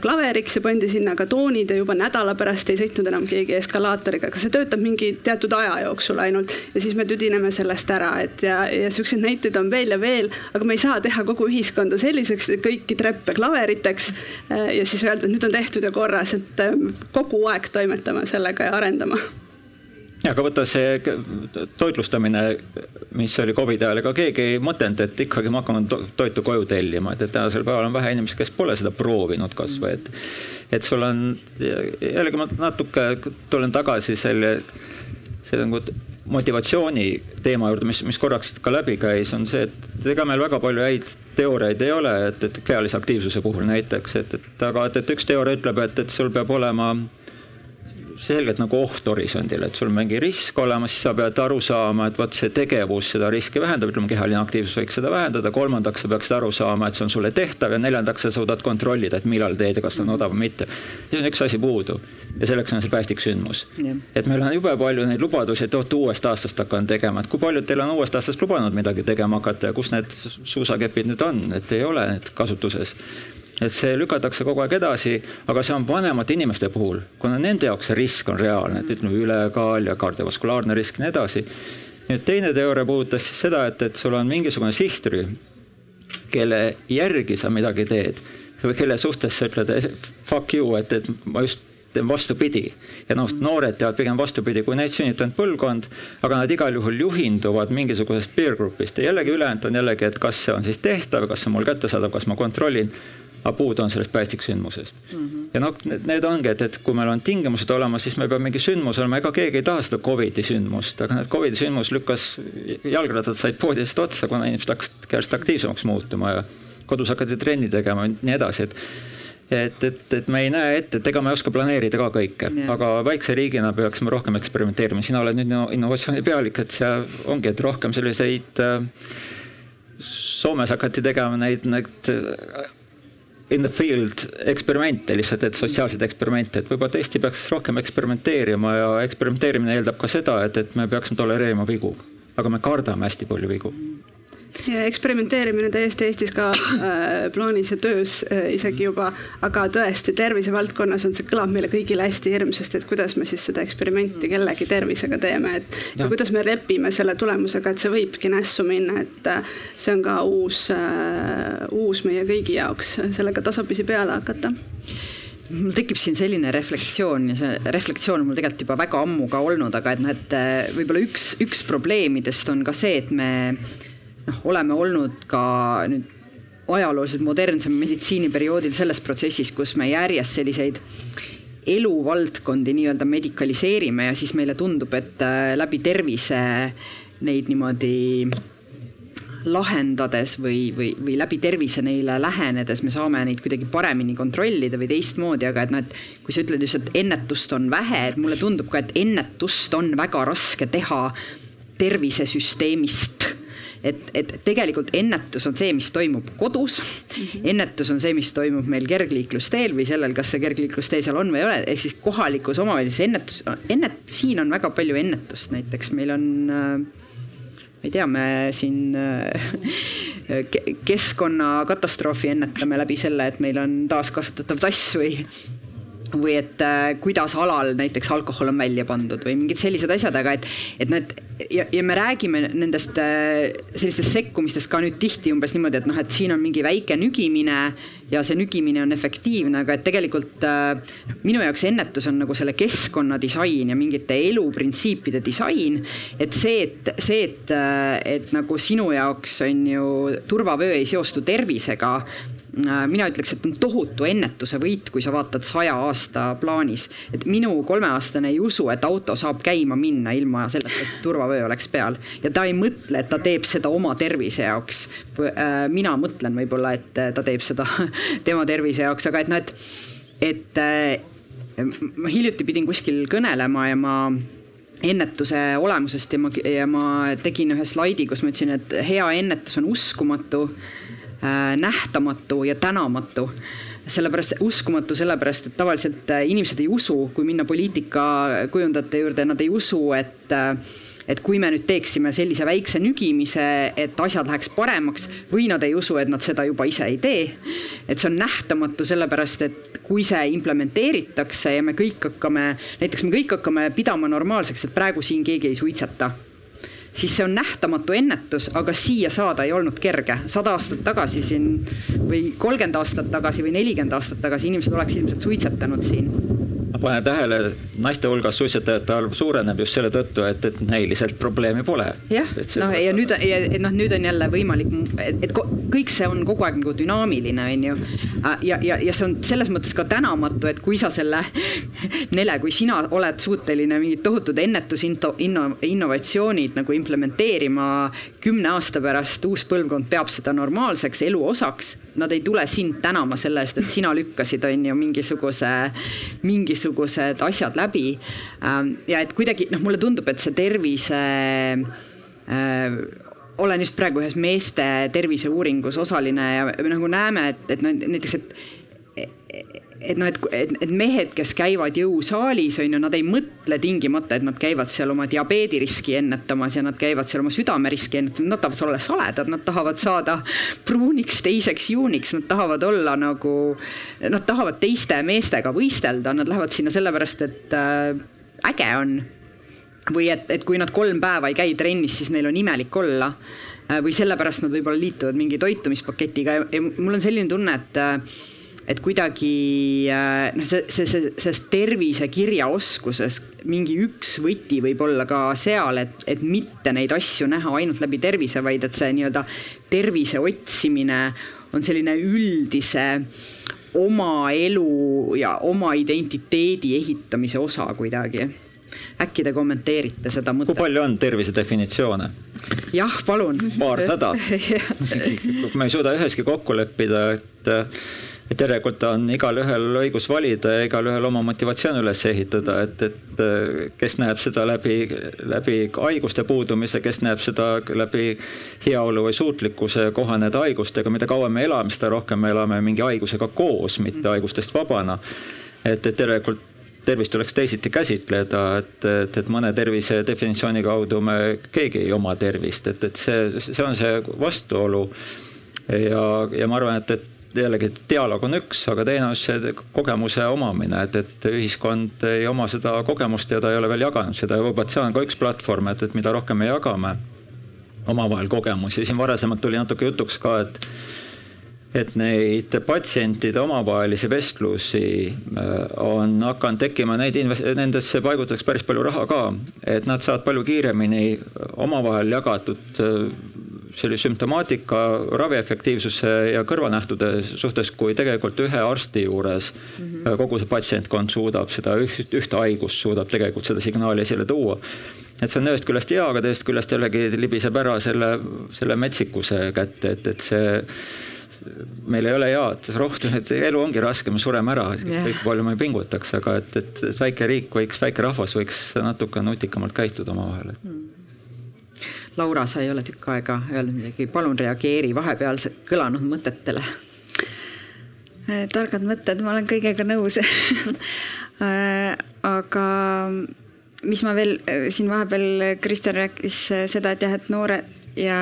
klaveriks ja pandi sinna ka toonid ja juba nädala pärast ei sõitnud enam keegi eskalaatoriga, aga see töötab mingi teatud teatud aja jooksul ainult ja siis me tüdineme sellest ära, et ja, ja siukseid näiteid on veel ja veel, aga me ei saa teha kogu ühiskonda selliseks, kõiki treppe klaveriteks ja siis öelda, et nüüd on tehtud ja korras, et kogu aeg toimetama sellega ja arendama ja aga võta see toitlustamine, mis oli Covidi ajal, ega keegi ei mõtelnud, et ikkagi me hakkame toitu koju tellima, et tänasel päeval on vähe inimesi, kes pole seda proovinud kasvõi, et. et sul on, jällegi ma natuke tulen tagasi selle see nagu motivatsiooni teema juurde, mis, mis korraks ka läbi käis, on see, et ega meil väga palju häid teooriaid ei ole, et, et kehalise aktiivsuse puhul näiteks, et, et aga et, et üks teooria ütleb, et, et sul peab olema selgelt nagu oht horisondil, et sul on mingi risk olemas, siis sa pead aru saama, et vot see tegevus seda riski vähendab, ütleme kehaline aktiivsus võiks seda vähendada, kolmandaks sa peaksid aru saama, et see on sulle tehtav ja neljandaks sa suudad kontrollida, et millal teed ja kas on odav või mitte. siis on üks asi puudu ja selleks on see päästiksündmus. et meil on jube palju neid lubadusi, et vot uuest aastast hakkan tegema, et kui paljud teil on uuest aastast lubanud midagi tegema hakata ja kus need suusakepid nüüd on, et ei ole need kasutuses et see lükatakse kogu aeg edasi, aga see on vanemate inimeste puhul, kuna nende jaoks see risk on reaalne, et ütleme ülekaal ja kardiovaskulaarne risk ja nii edasi. nüüd teine teooria puudutas siis seda, et, et sul on mingisugune sihtrühm, kelle järgi sa midagi teed või kelle suhtes sa ütled eh, fuck you, et, et ma just teen vastupidi. ja noh, noored teevad pigem vastupidi kui neid sünnitanud põlvkond, aga nad igal juhul juhinduvad mingisugusest peer group'ist ja jällegi ülejäänud on jällegi, et kas see on siis tehtav, kas see on mul kättesaadav, kas ma kontrollin aga puudu on sellest päästiksündmusest mm. -hmm. ja noh, need ongi, et, et kui meil on tingimused olemas, siis meil peab mingi sündmus olema, ega keegi ei taha seda Covidi sündmust, aga need Covidi sündmus lükkas, jalgrattad said poodidest otsa, kuna inimesed hakkasid käest aktiivsemaks muutuma ja kodus hakati trenni tegema ja nii edasi, et et, et, et me ei näe ette, et ega me ei oska planeerida ka kõike, aga väikse riigina peaksime rohkem eksperimenteerima, sina oled nüüd innovatsiooni pealik, et see ongi, et rohkem selliseid äh, Soomes hakati tegema neid, neid in the field eksperimente lihtsalt, et sotsiaalseid eksperimente, et võib-olla tõesti peaks rohkem eksperimenteerima ja eksperimenteerimine eeldab ka seda, et, et me peaksime tolereerima vigu. aga me kardame hästi palju vigu eksperimenteerimine täiesti Eestis ka äh, plaanis ja töös äh, isegi juba, aga tõesti tervisevaldkonnas on see, kõlab meile kõigile hästi hirmsasti, et kuidas me siis seda eksperimenti kellegi tervisega teeme, et ja. ja kuidas me lepime selle tulemusega, et see võibki nässu minna, et äh, see on ka uus äh,, uus meie kõigi jaoks, sellega tasapisi peale hakata. Mul tekib siin selline reflektsioon ja see reflektsioon on mul tegelikult juba väga ammu ka olnud, aga et noh, et äh, võib-olla üks, üks probleemidest on ka see, et me noh, oleme olnud ka nüüd ajalooliselt modernsema meditsiiniperioodil selles protsessis, kus me järjest selliseid eluvaldkondi nii-öelda medikaliseerime ja siis meile tundub, et äh, läbi tervise neid niimoodi lahendades või, või, või läbi tervise neile lähenedes me saame neid kuidagi paremini kontrollida või teistmoodi, aga et noh, et kui sa ütled just, et ennetust on vähe, et mulle tundub ka, et ennetust on väga raske teha tervisesüsteemist et, et tegelikult ennetus on see, mis toimub kodus mm. -hmm. ennetus on see, mis toimub meil kergliiklusteel või sellel, kas see kergliiklustee seal on või ei ole, ehk siis kohalikus omavalitsuses ennetus, ennet-, siin on väga palju ennetust, näiteks meil on äh, ma ei tea, me siin äh, keskkonnakatastroofi ennetame läbi selle, et meil on taaskasutatav tass või või et äh, kuidas alal näiteks alkohol on välja pandud või mingid sellised asjad, aga et, et noh, et ja, ja me räägime nendest äh, sellistest sekkumistest ka nüüd tihti umbes niimoodi, et noh, et siin on mingi väike nügimine ja see nügimine on efektiivne, aga et tegelikult äh, minu jaoks ennetus on nagu selle keskkonna disain ja mingite eluprintsiipide disain. et see, et see, et, äh, et nagu sinu jaoks on ju turvavöö ei seostu tervisega mina ütleks, et on tohutu ennetuse võit, kui sa vaatad saja aasta plaanis. et minu kolmeaastane ei usu, et auto saab käima minna ilma selleta, et turvavöö oleks peal ja ta ei mõtle, et ta teeb seda oma tervise jaoks. Äh, mina mõtlen võib-olla, et ta teeb seda tema tervise jaoks, aga et noh, et, et ma hiljuti pidin kuskil kõnelema ja ma ennetuse olemusest ja ma, ja ma tegin ühe slaidi, kus ma ütlesin, et hea ennetus on uskumatu äh,, nähtamatu ja tänamatu sellepärast uskumatu, sellepärast et tavaliselt äh, inimesed ei usu, kui minna poliitikakujundajate juurde, nad ei usu, et äh, et kui me nüüd teeksime sellise väikse nügimise, et asjad läheks paremaks või nad ei usu, et nad seda juba ise ei tee. et see on nähtamatu, sellepärast et kui see implementeeritakse ja me kõik hakkame, näiteks me kõik hakkame pidama normaalseks, et praegu siin keegi ei suitseta siis see on nähtamatu ennetus, aga siia saada ei olnud kerge. sada aastat tagasi siin või kolmkümmend aastat tagasi või nelikümmend aastat tagasi inimesed oleks ilmselt suitsetanud siin panen tähele, naiste hulgas suitsetajate arv suureneb just selle tõttu, et, et näiliselt probleemi pole. jah, noh ja nüüd noh, nüüd on jälle võimalik, et, et kõik see on kogu aeg nagu dünaamiline, on ju. ja, ja, ja see on selles mõttes ka tänamatu, et kui sa selle, Nele, kui sina oled suuteline mingid tohutud ennetusinto-, inno-, innovatsioonid nagu implementeerima kümne aasta pärast, uus põlvkond peab seda normaalseks elu osaks nad ei tule sind tänama selle eest, et sina lükkasid, on ju, mingisuguse, mingisugused asjad läbi. Ähm, ja et kuidagi noh, mulle tundub, et see tervise äh, olen just praegu ühes meeste terviseuuringus osaline ja me nagu näeme, et, et noh, näiteks, et et noh, et, et, et mehed, kes käivad jõusaalis, on ju, nad ei mõtle tingimata, et nad käivad seal oma diabeediriski ennetamas ja nad käivad seal oma südameriski ennetamas, nad tahavad olla saledad, nad tahavad saada pruuniks teiseks juuniks, nad tahavad olla nagu, nad tahavad teiste meestega võistelda, nad lähevad sinna sellepärast, et äh, äge on. või et, et kui nad kolm päeva ei käi trennis, siis neil on imelik olla. Äh, või sellepärast nad võib-olla liituvad mingi toitumispaketiga. Ja, mul on selline tunne, et äh, et kuidagi äh, noh, see, see, see, selles tervisekirjaoskuses mingi üks võti võib olla ka seal, et, et mitte neid asju näha ainult läbi tervise, vaid et see nii-öelda tervise otsimine on selline üldise oma elu ja oma identiteedi ehitamise osa kuidagi. äkki te kommenteerite seda mõtet? kui palju on tervise definitsioone? jah, palun. paarsada ma ei suuda üheski kokku leppida, et et järelikult on igalühel õigus valida ja igalühel oma motivatsioon üles ehitada, et, et äh, kes näeb seda läbi, läbi haiguste puudumise, kes näeb seda läbi heaolu või suutlikkuse kohaneda haigustega, mida kauem me elame, seda rohkem me elame mingi haigusega koos, mitte haigustest vabana. et, et järelikult tervist tuleks teisiti käsitleda, et, et, et mõne tervise definitsiooni kaudu me keegi ei oma tervist, et, et see, see on see vastuolu. ja, ja ma arvan, et, et jällegi dialoog on üks, aga teine on see kogemuse omamine, et, et ühiskond ei oma seda kogemust ja ta ei ole veel jaganud seda. Ja võib-olla see on ka üks platvorm, et, et mida rohkem me jagame omavahel kogemusi, siin varasemalt tuli natuke jutuks ka, et et neid patsientide omavahelisi vestlusi äh, on hakanud tekkima, neid nendesse paigutatakse päris palju raha ka, et nad saavad palju kiiremini omavahel jagatud äh, selle sümptomaatika, raviefektiivsuse ja kõrvalnähtude suhtes, kui tegelikult ühe arsti juures mm -hmm. kogu see patsientkond suudab seda üht, ühte haigust, suudab tegelikult seda signaali esile tuua. et see on ühest küljest hea, aga teisest küljest jällegi libiseb ära selle, selle metsikuse kätte, et, et see meil ei ole head rohtu, et elu ongi raske, me sureme ära yeah., kõik palju me ei pingutaks, aga et, et, et väike riik võiks, väike rahvas võiks natuke nutikamalt käituda omavahel mm Laura, sa ei ole tükk aega öelnud midagi, palun reageeri vahepeal kõlanud mõtetele. Äh, targad mõtted, ma olen kõigega nõus äh, aga mis ma veel äh, siin vahepeal, Kristjan rääkis seda, et jah, et noore ja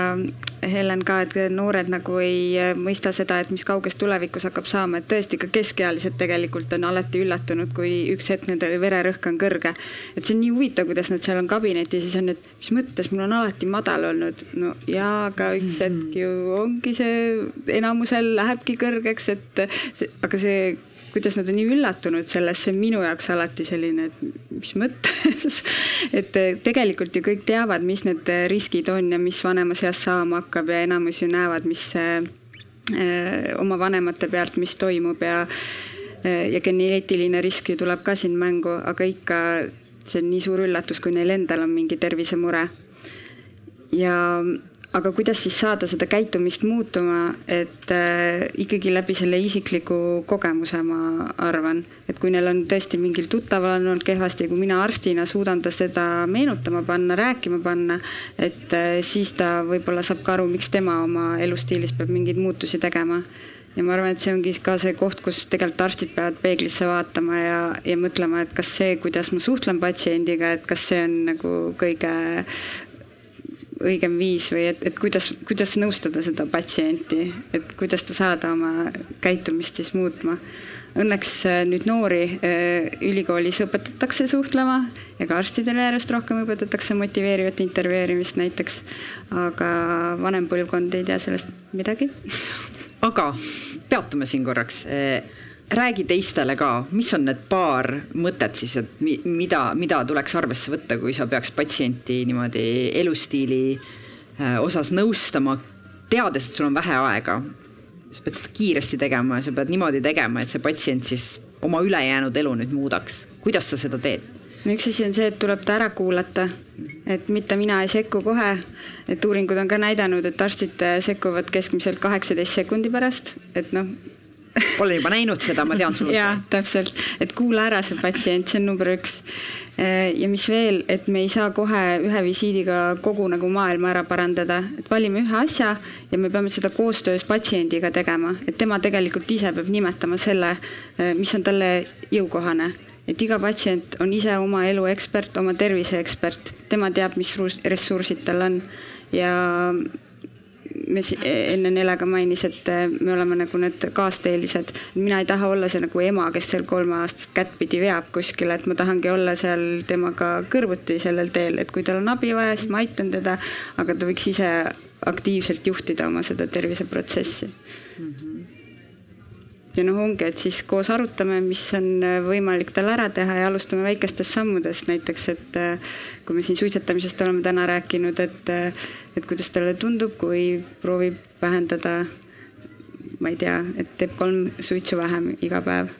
Helen ka, et noored nagu ei äh, mõista seda, et mis kauges tulevikus hakkab saama, et tõesti ka keskealised tegelikult on alati üllatunud, kui üks hetk nende vererõhk on kõrge. et see on nii huvitav, kuidas nad seal on kabinetis ja siis on, et mis mõttes, mul on alati madal olnud. no jaa, aga üks hetk ju ongi see, enamusel lähebki kõrgeks, et see, aga see kuidas nad on nii üllatunud sellest, see on minu jaoks alati selline, et mis mõttes et eh, tegelikult ju kõik teavad, mis need riskid on ja mis vanemas eas saama hakkab ja enamus ju näevad, mis äh, oma vanemate pealt, mis toimub ja ja geneetiline risk ju tuleb ka siin mängu, aga ikka see on nii suur üllatus, kui neil endal on mingi tervisemure. ja aga kuidas siis saada seda käitumist muutuma, et äh, ikkagi läbi selle isikliku kogemuse, ma arvan, et kui neil on tõesti mingil tuttaval on olnud kehvasti, kui mina arstina suudan ta seda meenutama panna, rääkima panna, et äh, siis ta võib-olla saab ka aru, miks tema oma elustiilis peab mingeid muutusi tegema. Ja ma arvan, et see ongi ka see koht, kus tegelikult arstid peavad peeglisse vaatama ja, ja mõtlema, et kas see, kuidas ma suhtlen patsiendiga, et kas see on nagu kõige õigem viis või et, et kuidas, kuidas nõustada seda patsienti, et kuidas ta saada oma käitumist siis muutma. Õnneks äh, nüüd noori äh, ülikoolis õpetatakse suhtlema ja ka arstidele järjest rohkem õpetatakse motiveerivat intervjueerimist näiteks, aga vanem põlvkond ei tea sellest midagi. aga peatume siin korraks räägi teistele ka, mis on need paar mõtet siis, et mi, mida, mida tuleks arvesse võtta, kui sa peaks patsienti niimoodi elustiili äh, osas nõustama, teades, et sul on vähe aega. sa pead seda kiiresti tegema ja sa pead niimoodi tegema, et see patsient siis oma ülejäänud elu nüüd muudaks. kuidas sa seda teed? no üks asi on see, et tuleb ta ära kuulata, et mitte mina ei sekku kohe, et uuringud on ka näidanud, et arstid sekkuvad keskmiselt kaheksateist sekundi pärast, et noh, olen juba näinud seda, ma tean sulle. jaa, täpselt, et kuula ära see patsient, see on number üks. ja mis veel, et me ei saa kohe ühe visiidiga kogu nagu maailma ära parandada, et valime ühe asja ja me peame seda koostöös patsiendiga tegema, et tema tegelikult ise peab nimetama selle, mis on talle jõukohane. Et iga patsient on ise oma elu ekspert, oma tervise ekspert, tema teab, mis ressursid tal on. Ja me enne Nele ka mainis, et äh, me oleme nagu need kaasteelised. mina ei taha olla see nagu ema, kes seal kolmeaastast kättpidi veab kuskile, et ma tahangi olla seal temaga kõrvuti sellel teel, et kui tal on abi vaja, siis ma aitan teda, aga ta võiks ise aktiivselt juhtida oma seda terviseprotsessi mm. -hmm ja noh, ongi, et siis koos arutame, mis on äh, võimalik tal ära teha ja alustame väikestest sammudest, näiteks et äh, kui me siin suitsetamisest oleme täna rääkinud, et, äh, et kuidas talle tundub, kui proovib vähendada, ma ei tea, et teeb kolm suitsu vähem iga päev.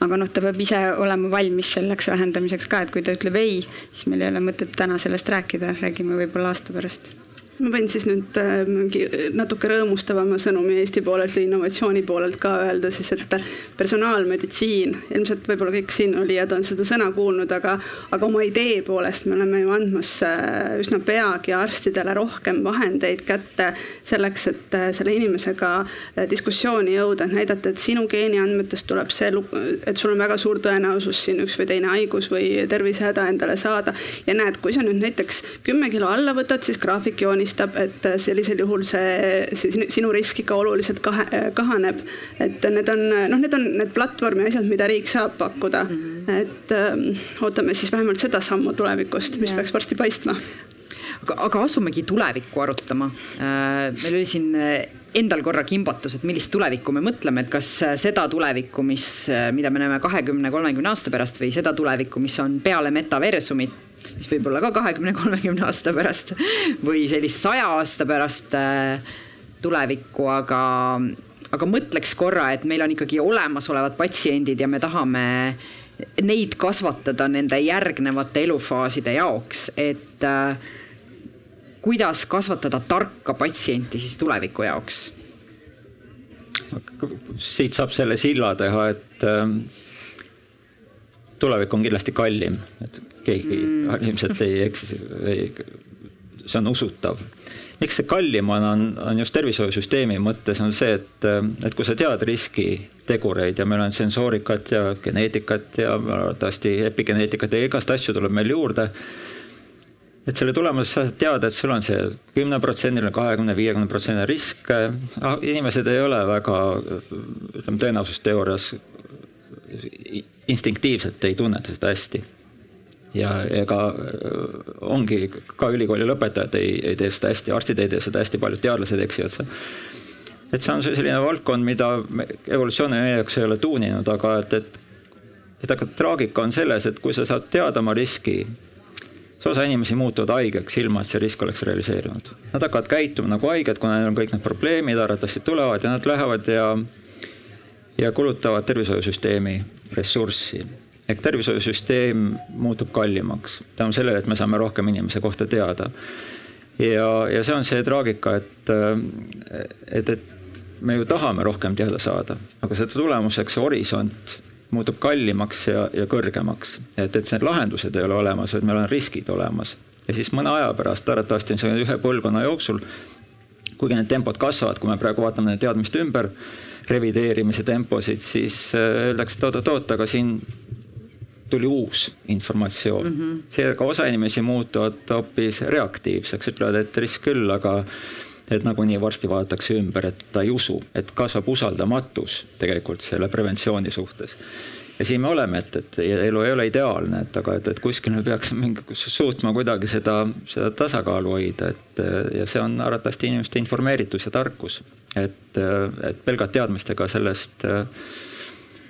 aga noh, ta peab ise olema valmis selleks vähendamiseks ka, et kui ta ütleb ei, siis meil ei ole mõtet täna sellest rääkida, räägime võib-olla aasta pärast ma võin siis nüüd äh, mingi natuke rõõmustavama sõnumi Eesti poolelt ja innovatsiooni poolelt ka öelda siis, et personaalmeditsiin, ilmselt võib-olla kõik siin olijad on seda sõna kuulnud, aga, aga oma idee poolest me oleme ju andmas äh, üsna peagi arstidele rohkem vahendeid kätte selleks, et äh, selle inimesega diskussiooni jõuda, et näidata, et sinu geeniandmetest tuleb see, et sul on väga suur tõenäosus siin üks või teine haigus või tervisehäda endale saada. ja näed, kui sa nüüd näiteks kümme kilo alla võtad, siis graafik joonistab tunnistab, et sellisel juhul see, see sinu risk ikka oluliselt kahe, kahaneb. et need on noh, need on need platvormi asjad, mida riik saab pakkuda mm. -hmm. et ähm, ootame siis vähemalt seda sammu tulevikust, mis ja. peaks varsti paistma aga, aga asumegi tulevikku arutama. Äh, meil oli siin äh, endal korra kimbatus, et millist tulevikku me mõtleme, et kas äh, seda tulevikku, mis, mida me näeme kahekümne, kolmekümne aasta pärast või seda tulevikku, mis on peale metaversumit mis võib olla ka kahekümne, kolmekümne aasta pärast või sellist saja aasta pärast äh, tulevikku, aga, aga mõtleks korra, et meil on ikkagi olemasolevad patsiendid ja me tahame neid kasvatada nende järgnevate elufaaside jaoks, et äh, kuidas kasvatada tarka patsienti siis tuleviku jaoks? siit saab selle silla teha, et äh, tulevik on kindlasti kallim, et keegi mm. ilmselt ei eksi, see on usutav. miks see kallim on, on, on just tervishoiusüsteemi mõttes on see, et, et kui sa tead riskitegureid ja meil on sensoorikat ja geneetikat ja arvatavasti epigeneetikat ja igast asju tuleb meil juurde et selle tulemusel sa teada, et sul on see kümneprotsendiline, kahekümne, viiekümne protsendiline risk. inimesed ei ole väga, ütleme tõenäosusteoorias instinktiivselt ei tunneta seda hästi ja ega äh, ongi ka ülikooli lõpetajad ei, ei tee seda hästi, arstid ei tee seda hästi, paljud teadlased eksivad seal. et see on selline valdkond, mida evolutsioon meie jaoks ei ole tuuninud, aga et, et, et aga traagika on selles, et kui sa saad teada oma riski siis osa inimesi muutuvad haigeks, ilma et see risk oleks realiseerunud. Nad hakkavad käituma nagu haiged, kuna neil on kõik need probleemid, arvatavasti tulevad ja nad lähevad ja, ja kulutavad tervishoiusüsteemi ressurssi. Ehk tervishoiusüsteem muutub kallimaks tänu sellele, et me saame rohkem inimese kohta teada. ja, ja see on see traagika, et, et, et me ju tahame rohkem teada saada, aga selle tulemuseks see horisont muutub kallimaks ja, ja kõrgemaks. et, et need lahendused ei ole olemas, et meil on riskid olemas. ja siis mõne aja pärast, arvatavasti on see ühe põlvkonna jooksul, kuigi need tempod kasvavad, kui me praegu vaatame teadmiste ümber revideerimise temposid, siis äh, öeldakse, et oot-oot-oot, aga siin tuli uus informatsioon mm. -hmm. seega osa inimesi muutuvad hoopis reaktiivseks, ütlevad, et risk küll, aga et nagunii varsti vaadatakse ümber, et ta ei usu, et kasvab usaldamatus tegelikult selle preventsiooni suhtes. ja siin me oleme, et, et elu ei ole ideaalne, et aga et, et kuskil me peaks mingi, suutma kuidagi seda, seda tasakaalu hoida, et ja see on arvatavasti inimeste informeeritus ja tarkus. et, et pelgalt teadmistega sellest,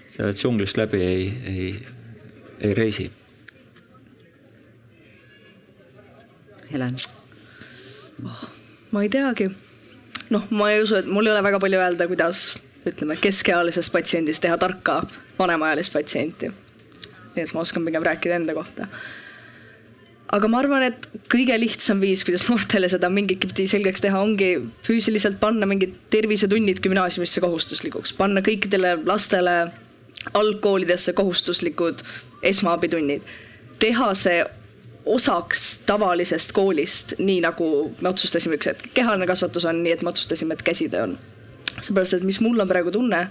sellest džunglist läbi ei, ei, ei reisi. Helen oh ma ei teagi. noh, ma ei usu, et mul ei ole väga palju öelda, kuidas ütleme, keskealisest patsiendist teha tarka vanemaealist patsienti. nii et ma oskan pigem rääkida enda kohta. aga ma arvan, et kõige lihtsam viis, kuidas noortele seda mingitpidi selgeks teha, ongi füüsiliselt panna mingid tervisetunnid gümnaasiumisse kohustuslikuks, panna kõikidele lastele algkoolidesse kohustuslikud esmaabitunnid, teha see osaks tavalisest koolist, nii nagu me otsustasime üks hetk, kehaline kasvatus on nii, et me otsustasime, et käsitöö on. seepärast, et mis mul on praegu tunne,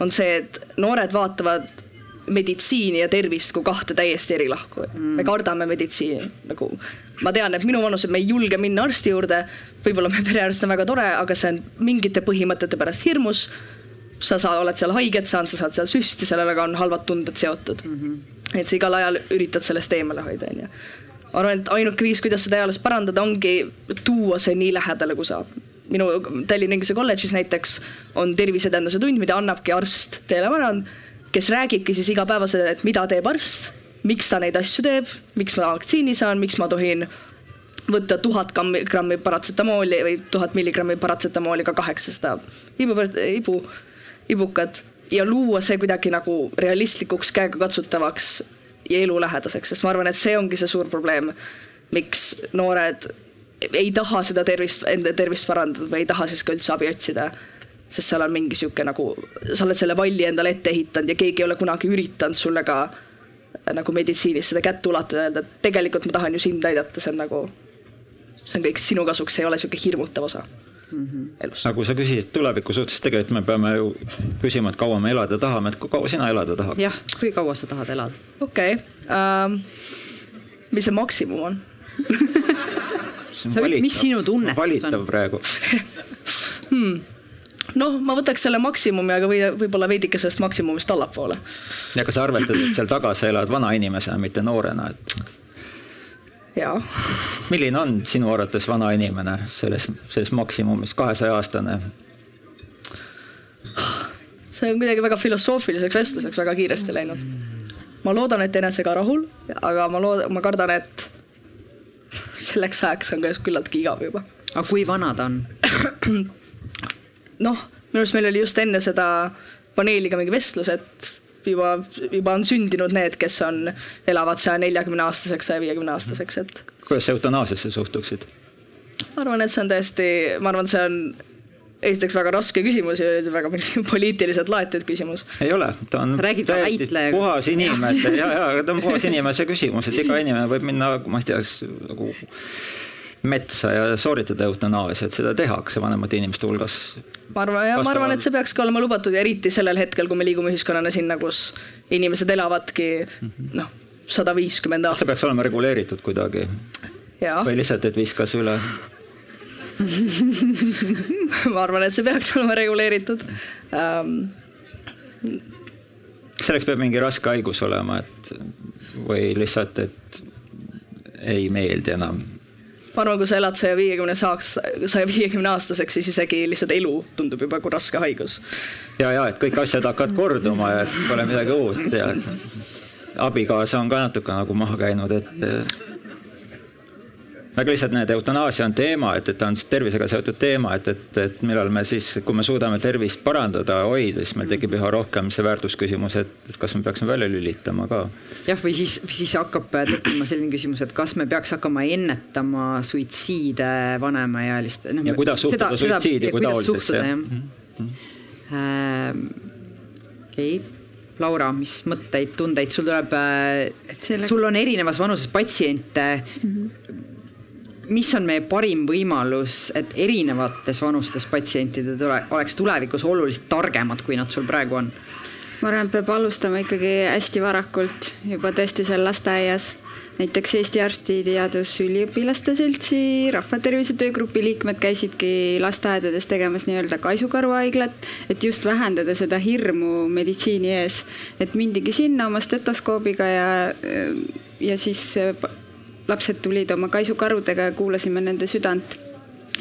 on see, et noored vaatavad meditsiini ja tervist kui kahte täiesti eri lahku mm.. me kardame meditsiini, nagu ma tean, et minu vanused, me ei julge minna arsti juurde. võib-olla meie perearst on väga tore, aga see on mingite põhimõtete pärast hirmus. Sa saad, oled seal haiget saanud, sa saad seal süsti, sellega on halvad tunded seotud mm. -hmm et sa igal ajal üritad sellest eemale hoida, onju. ma arvan, et ainuke viis, kuidas seda ealist parandada, ongi tuua see nii lähedale, kui saab. minu Tallinna Inglise kolledžis näiteks on terviseedenduse tund, mida annabki arst Teele Marand, kes räägibki siis igapäevaselt, et mida teeb arst, miks ta neid asju teeb, miks ma vaktsiini saan, miks ma tohin võtta tuhat grammi paratsetamooli või tuhat milligrammi paratsetamooli ka kaheksasada ibu, ibu, ibukat ja luua see kuidagi nagu realistlikuks, käegakatsutavaks ja elulähedaseks, sest ma arvan, et see ongi see suur probleem, miks noored ei taha seda tervist, enda tervist parandada või ei taha siis ka üldse abi otsida. sest seal on mingi sihuke nagu, sa oled selle valli endale ette ehitanud ja keegi ei ole kunagi üritanud sulle ka nagu meditsiinis seda kätt ulatada ja öelda, et tegelikult ma tahan ju sind aidata, see on nagu, see on kõik sinu kasuks, see ei ole sihuke hirmutav osa mm -hmm. elus. nagu sa küsisid tuleviku suhtes, tegelikult me peame ju küsima, et kaua me elada tahame, et kui kaua sina elada tahad? jah, kui kaua sa tahad elada? okei okay. um,, mis see maksimum on sa võid, mis sinu tunnetus on? valitav praegu hmm noh, ma võtaks selle maksimumi, aga või võib-olla veidike sellest maksimumist allapoole. ja kas sa arvestad, et seal taga sa elad vana inimesena, mitte noorena, et jaa. milline on sinu arvates vana inimene selles, selles maksimumis, kahesaja-aastane? see on kuidagi väga filosoofiliseks vestluseks väga kiiresti läinud. ma loodan, et enesega rahul, aga ma loodan, ma kardan, et selleks ajaks on ka küllaltki igav juba. aga kui vana ta on? noh, minu arust meil oli just enne seda paneeliga mingi vestlus, et juba, juba on sündinud need, kes on, elavad saja neljakümne aastaseks, saja viiekümne aastaseks, et. kuidas eutanaasiasse suhtuksid? ma arvan, et see on täiesti, ma arvan, see on esiteks väga raske küsimus ja väga poliitiliselt laetud küsimus. ei ole, ta on Räägid täiesti puhas inimese ja, ja ta on puhas inimese küsimus, et iga inimene võib minna, ma ei tea, nagu metsa ja sooritada eutanaasiat, seda tehakse vanemate inimeste hulgas. ma arvan, ja ma arvan, et see peakski olema lubatud ja eriti sellel hetkel, kui me liigume ühiskonnana sinna, kus inimesed elavadki noh, sada viiskümmend aastat. ta peaks olema reguleeritud kuidagi? või lihtsalt, et viskas üle ma arvan, et see peaks olema reguleeritud um.... selleks peab mingi raske haigus olema, et või lihtsalt, et ei meeldi enam ma arvan, kui sa elad saja viiekümne saaks, saja viiekümne aastaseks, siis isegi lihtsalt elu tundub juba kui raske haigus. ja, ja et kõik asjad hakkavad korduma ja pole midagi uut ja abikaasa on ka natuke nagu maha käinud, et aga lihtsalt need eutanaasia on teema, et, et ta on tervisega seotud teema, et, et, et millal me siis, kui me suudame tervist parandada, hoida, siis meil tekib üha rohkem see väärtusküsimus, et kas me peaksime välja lülitama ka. jah, või siis, siis hakkab tekkima selline küsimus, et kas me peaks hakkama ennetama suitsiide vanemaealiste no,. ja kuidas suhtuda suitsiidi kui taolisesse. Ähm, okei okay Laura, mis mõtteid, tundeid sul tuleb Selle..., sul on erinevas vanuses patsiente mm. -hmm mis on meie parim võimalus, et erinevates vanustes patsientide tule, oleks tulevikus oluliselt targemad, kui nad sul praegu on? ma arvan, et peab alustama ikkagi hästi varakult, juba tõesti seal lasteaias näiteks Eesti Arstiteadusüliõpilaste Seltsi rahvatervise töögrupi liikmed käisidki lasteaedades tegemas nii-öelda kaisukaruhaiglat, et just vähendada seda hirmu meditsiini ees. et mindigi sinna oma stetoskoobiga ja, ja siis lapsed tulid oma kaisukarudega ja kuulasime nende südant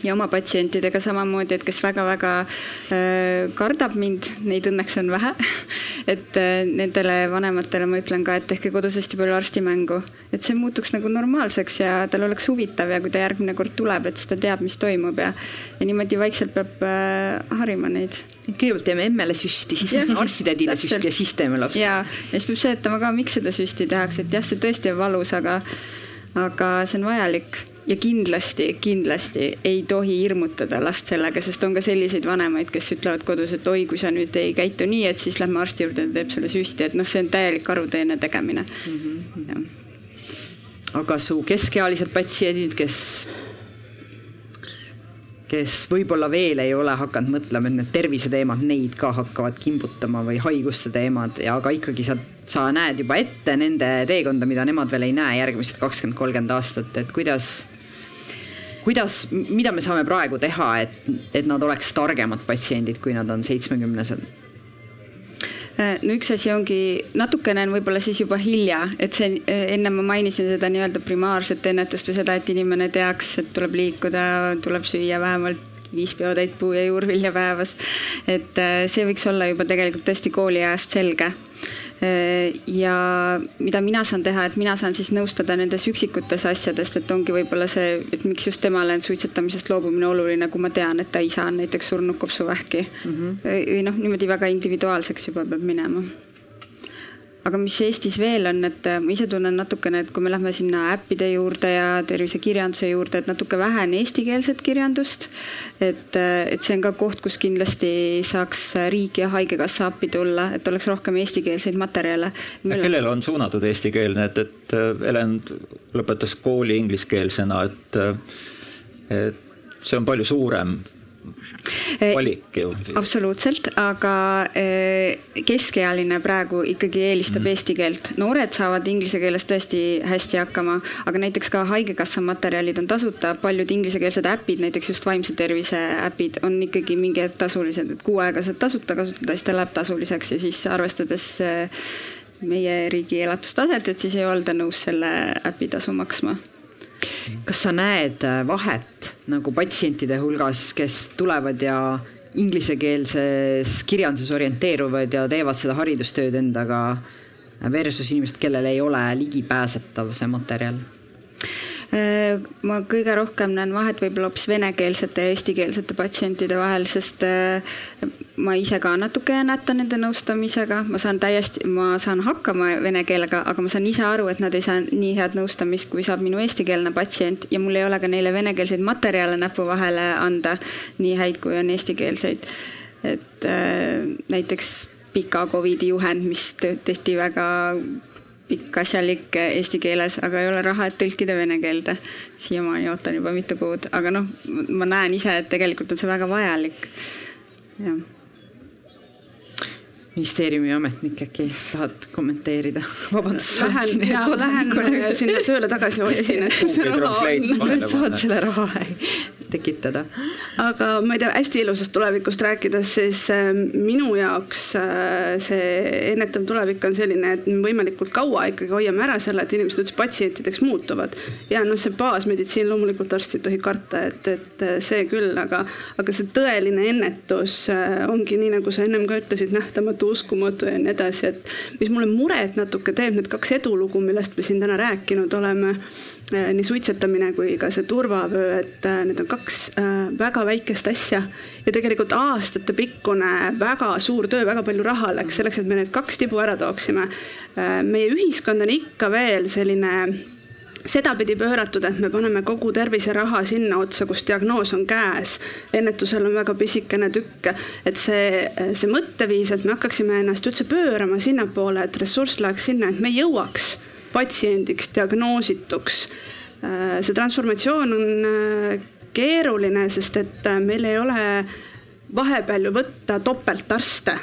ja oma patsientidega samamoodi, et kes väga-väga äh, kardab mind, neid õnneks on vähe et äh, nendele vanematele ma ütlen ka, et tehke kodus hästi palju arstimängu, et see muutuks nagu normaalseks ja tal oleks huvitav ja kui ta järgmine kord tuleb, et siis ta teab, mis toimub ja, ja niimoodi vaikselt peab äh, harima neid. kõigepealt teeme emmele süsti, siis teeme arstitädile süsti ja siis teeme lapse. ja, ja siis peab seletama ka, miks seda süsti tehakse, et jah, see tõesti on valus, aga, aga see on vajalik ja kindlasti, kindlasti ei tohi hirmutada last sellega, sest on ka selliseid vanemaid, kes ütlevad kodus, et oi, kui sa nüüd ei käitu nii, et siis lähme arsti juurde, ta teeb sulle süsti, et noh, see on täielik karuteene tegemine mm. -hmm. aga su keskealised patsiendid, kes kes võib-olla veel ei ole hakanud mõtlema, et need terviseteemad neid ka hakkavad kimbutama või haiguste teemad ja aga ikkagi sa, sa näed juba ette nende teekonda, mida nemad veel ei näe järgmised kakskümmend, kolmkümmend aastat, et kuidas kuidas, mida me saame praegu teha, et, et nad oleks targemad patsiendid, kui nad on seitsmekümnesed? No üks asi ongi, natukene on võib-olla siis juba hilja, et see, enne ma mainisin seda nii-öelda primaarset ennetust või seda, et inimene teaks, et tuleb liikuda, tuleb süüa vähemalt viis peotäit puu- ja juurvilja päevas. et äh, see võiks olla juba tegelikult tõesti kooliajast selge Äh, ja mida mina saan teha, et mina saan siis nõustada nendes üksikutes asjadest, et ongi võib-olla see, et miks just temale on suitsetamisest loobumine oluline, kui ma tean, et ta isa on näiteks surnud kopsuvähki mm. -hmm. või noh, niimoodi väga individuaalseks juba peab minema aga mis Eestis veel on, et äh, ma ise tunnen natukene, et kui me lähme sinna äppide juurde ja tervisekirjanduse juurde, et natuke vähe on eestikeelset kirjandust. et, äh, et see on ka koht, kus kindlasti saaks riik ja Haigekassa appi tulla, et oleks rohkem eestikeelseid materjale. kellele on suunatud eestikeelne, et, et äh, Helen lõpetas kooli ingliskeelsena, et, et see on palju suurem valik ju. absoluutselt, aga eh, keskealine praegu ikkagi eelistab mm. eesti keelt. noored saavad inglise keeles tõesti hästi hakkama, aga näiteks ka Haigekassa materjalid on tasuta, paljud inglisekeelsed äpid, näiteks just vaimse tervise äpid on ikkagi mingi hetk tasulised, et kuu aega saad tasuta kasutada, siis ta läheb tasuliseks ja siis arvestades eh, meie riigi elatustaset, et siis ei olda nõus selle äpi tasu maksma kas sa näed äh, vahet nagu patsientide hulgas, kes tulevad ja inglisekeelses kirjanduses orienteeruvad ja teevad seda haridustööd endaga versus inimesed, kellel ei ole ligipääsetav see materjal? Äh, ma kõige rohkem näen vahet võib-olla hoopis venekeelsete ja eestikeelsete patsientide vahel, sest äh, ma ise ka natuke nätan nende nõustamisega, ma saan täiesti, ma saan hakkama vene keelega, aga ma saan ise aru, et nad ei saa nii head nõustamist, kui saab minu eestikeelne patsient ja mul ei ole ka neile venekeelseid materjale näpu vahele anda, nii häid, kui on eestikeelseid. et äh, näiteks pika Covidi juhend, mis tehti väga pikk asjalik eesti keeles, aga ei ole raha, et tõlkida vene keelde. siiamaani ootan juba mitu kuud, aga noh, ma näen ise, et tegelikult on see väga vajalik. jah ministeeriumi ametnik, äkki tahad kommenteerida? vabandust. Lähen ja lähen sinna tööle tagasi otsin, et kus see raha on. saad selle raha tekitada. aga ma ei tea, hästi ilusast tulevikust rääkides, siis äh, minu jaoks äh, see ennetav tulevik on selline, et me võimalikult kaua ikkagi hoiame ära selle, et inimesed üldse patsientideks muutuvad. ja noh, see baasmeditsiin loomulikult arst ei tohi karta, et, et see küll, aga, aga see tõeline ennetus ongi nii, nagu sa ennem ka ütlesid, nähtamatu, uskumatu ja nii edasi, et mis mulle muret natuke teeb, need kaks edulugu, millest me siin täna rääkinud oleme, nii suitsetamine kui ka see turvavöö, et need on kaks väga väikest asja ja tegelikult aastatepikkune väga suur töö, väga palju raha läks selleks, et me need kaks tibu ära tooksime. meie ühiskond on ikka veel selline sedapidi pööratud, et me paneme kogu terviseraha sinna otsa, kus diagnoos on käes. ennetusel on väga pisikene tükk, et see, see mõtteviis, et me hakkaksime ennast üldse pöörama sinnapoole, et ressurss läheks sinna, et me jõuaks patsiendiks, diagnoosituks. see transformatsioon on keeruline, sest et meil ei ole vahepeal ju võtta topeltarste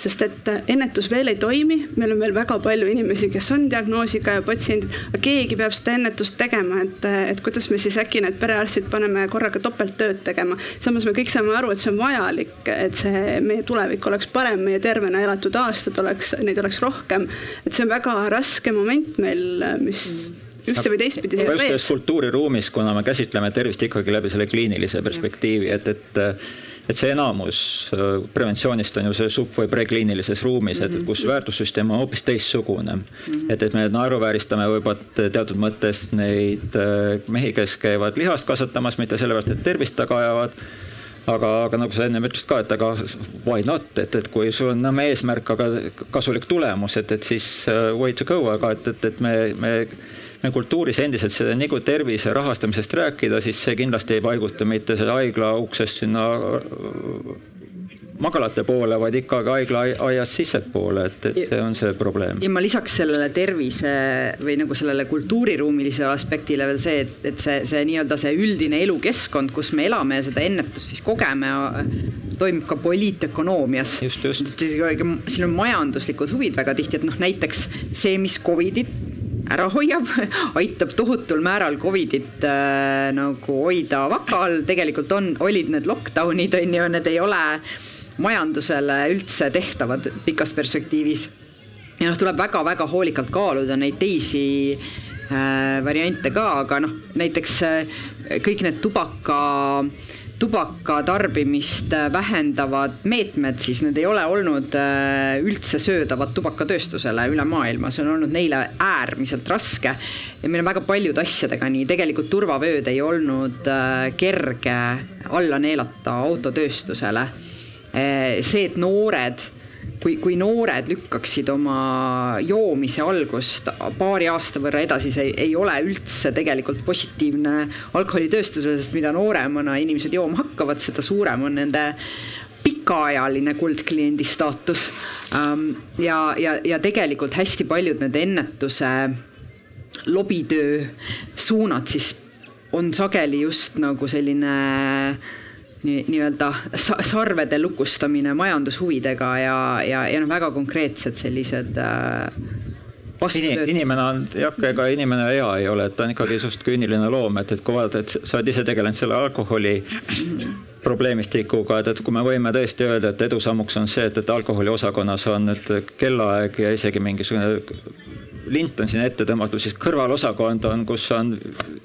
sest et ennetus veel ei toimi, meil on veel väga palju inimesi, kes on diagnoosiga ja patsiendid, aga keegi peab seda ennetust tegema, et, et kuidas me siis äkki need perearstid paneme korraga topelttööd tegema. samas me kõik saame aru, et see on vajalik, et see meie tulevik oleks parem, meie tervena elatud aastad oleks, neid oleks rohkem. et see on väga raske moment meil, mis ühte või teistpidi. just selles kultuuriruumis, kuna me käsitleme tervist ikkagi läbi selle kliinilise perspektiivi, et, et et see enamus äh, preventsioonist on ju see sub- või prekliinilises ruumis, et kus mhm. väärtussüsteem on hoopis teistsugune. Mhm. et, et me naeruvääristame võib-olla teatud mõttes neid äh, mehi, kes käivad lihast kasvatamas, mitte sellepärast, et tervist taga ajavad aga, aga nagu sa ennem ütlesid ka, et aga why not, et, et kui sul on eesmärk, aga kasulik tulemus, et, et siis uh, way to go, aga et, et, et me, me me kultuuris endiselt seda nagu tervise rahastamisest rääkida, siis see kindlasti ei paiguta mitte selle haigla uksest sinna magalate poole, vaid ikkagi haiglaaiast sissepoole, et, et see on see probleem. ja ma lisaks sellele tervise või nagu sellele kultuuriruumilisele aspektile veel see, et, et see, see nii-öelda see üldine elukeskkond, kus me elame ja seda ennetust siis kogeme, toimub ka poliitökonoomias. just, just. siin on majanduslikud huvid väga tihti, et noh, näiteks see, mis Covidit ära hoiab, aitab tohutul määral Covidit äh, nagu hoida vaka all, tegelikult on, olid need lockdown'id on ju, need ei ole majandusele üldse tehtavad pikas perspektiivis. ja noh, tuleb väga-väga hoolikalt kaaluda neid teisi äh, variante ka, aga noh, näiteks äh, kõik need tubaka äh, tubaka tarbimist äh, vähendavad meetmed, siis need ei ole olnud äh, üldse söödavad tubakatööstusele üle maailma, see on olnud neile äärmiselt raske. ja meil on väga paljude asjadega nii, tegelikult turvavööd ei olnud äh, kerge alla neelata autotööstusele. see, et noored kui, kui noored lükkaksid oma joomise algust paari aasta võrra edasi, see ei, ole üldse tegelikult positiivne alkoholitööstusele, sest mida nooremana inimesed jooma hakkavad, seda suurem on nende pikaajaline kuldkliendi staatus. Ähm, ja, ja, ja tegelikult hästi paljud need ennetuse lobitöö suunad siis on sageli just nagu selline nii, nii-öelda sarvede lukustamine majandushuvidega ja, ja, ja noh, väga konkreetsed sellised äh, inimene on, jah, ega inimene hea ei ole, et ta on ikkagi suht küüniline loom, et, et kui vaadata, et sa oled ise tegelenud selle alkoholi probleemistikuga, et, et kui me võime tõesti öelda, et edusammuks on see, et, et alkoholiosakonnas on nüüd kellaaeg ja isegi mingisugune lint on siin ette tõmmatud, siis kõrvalosakond on, kus on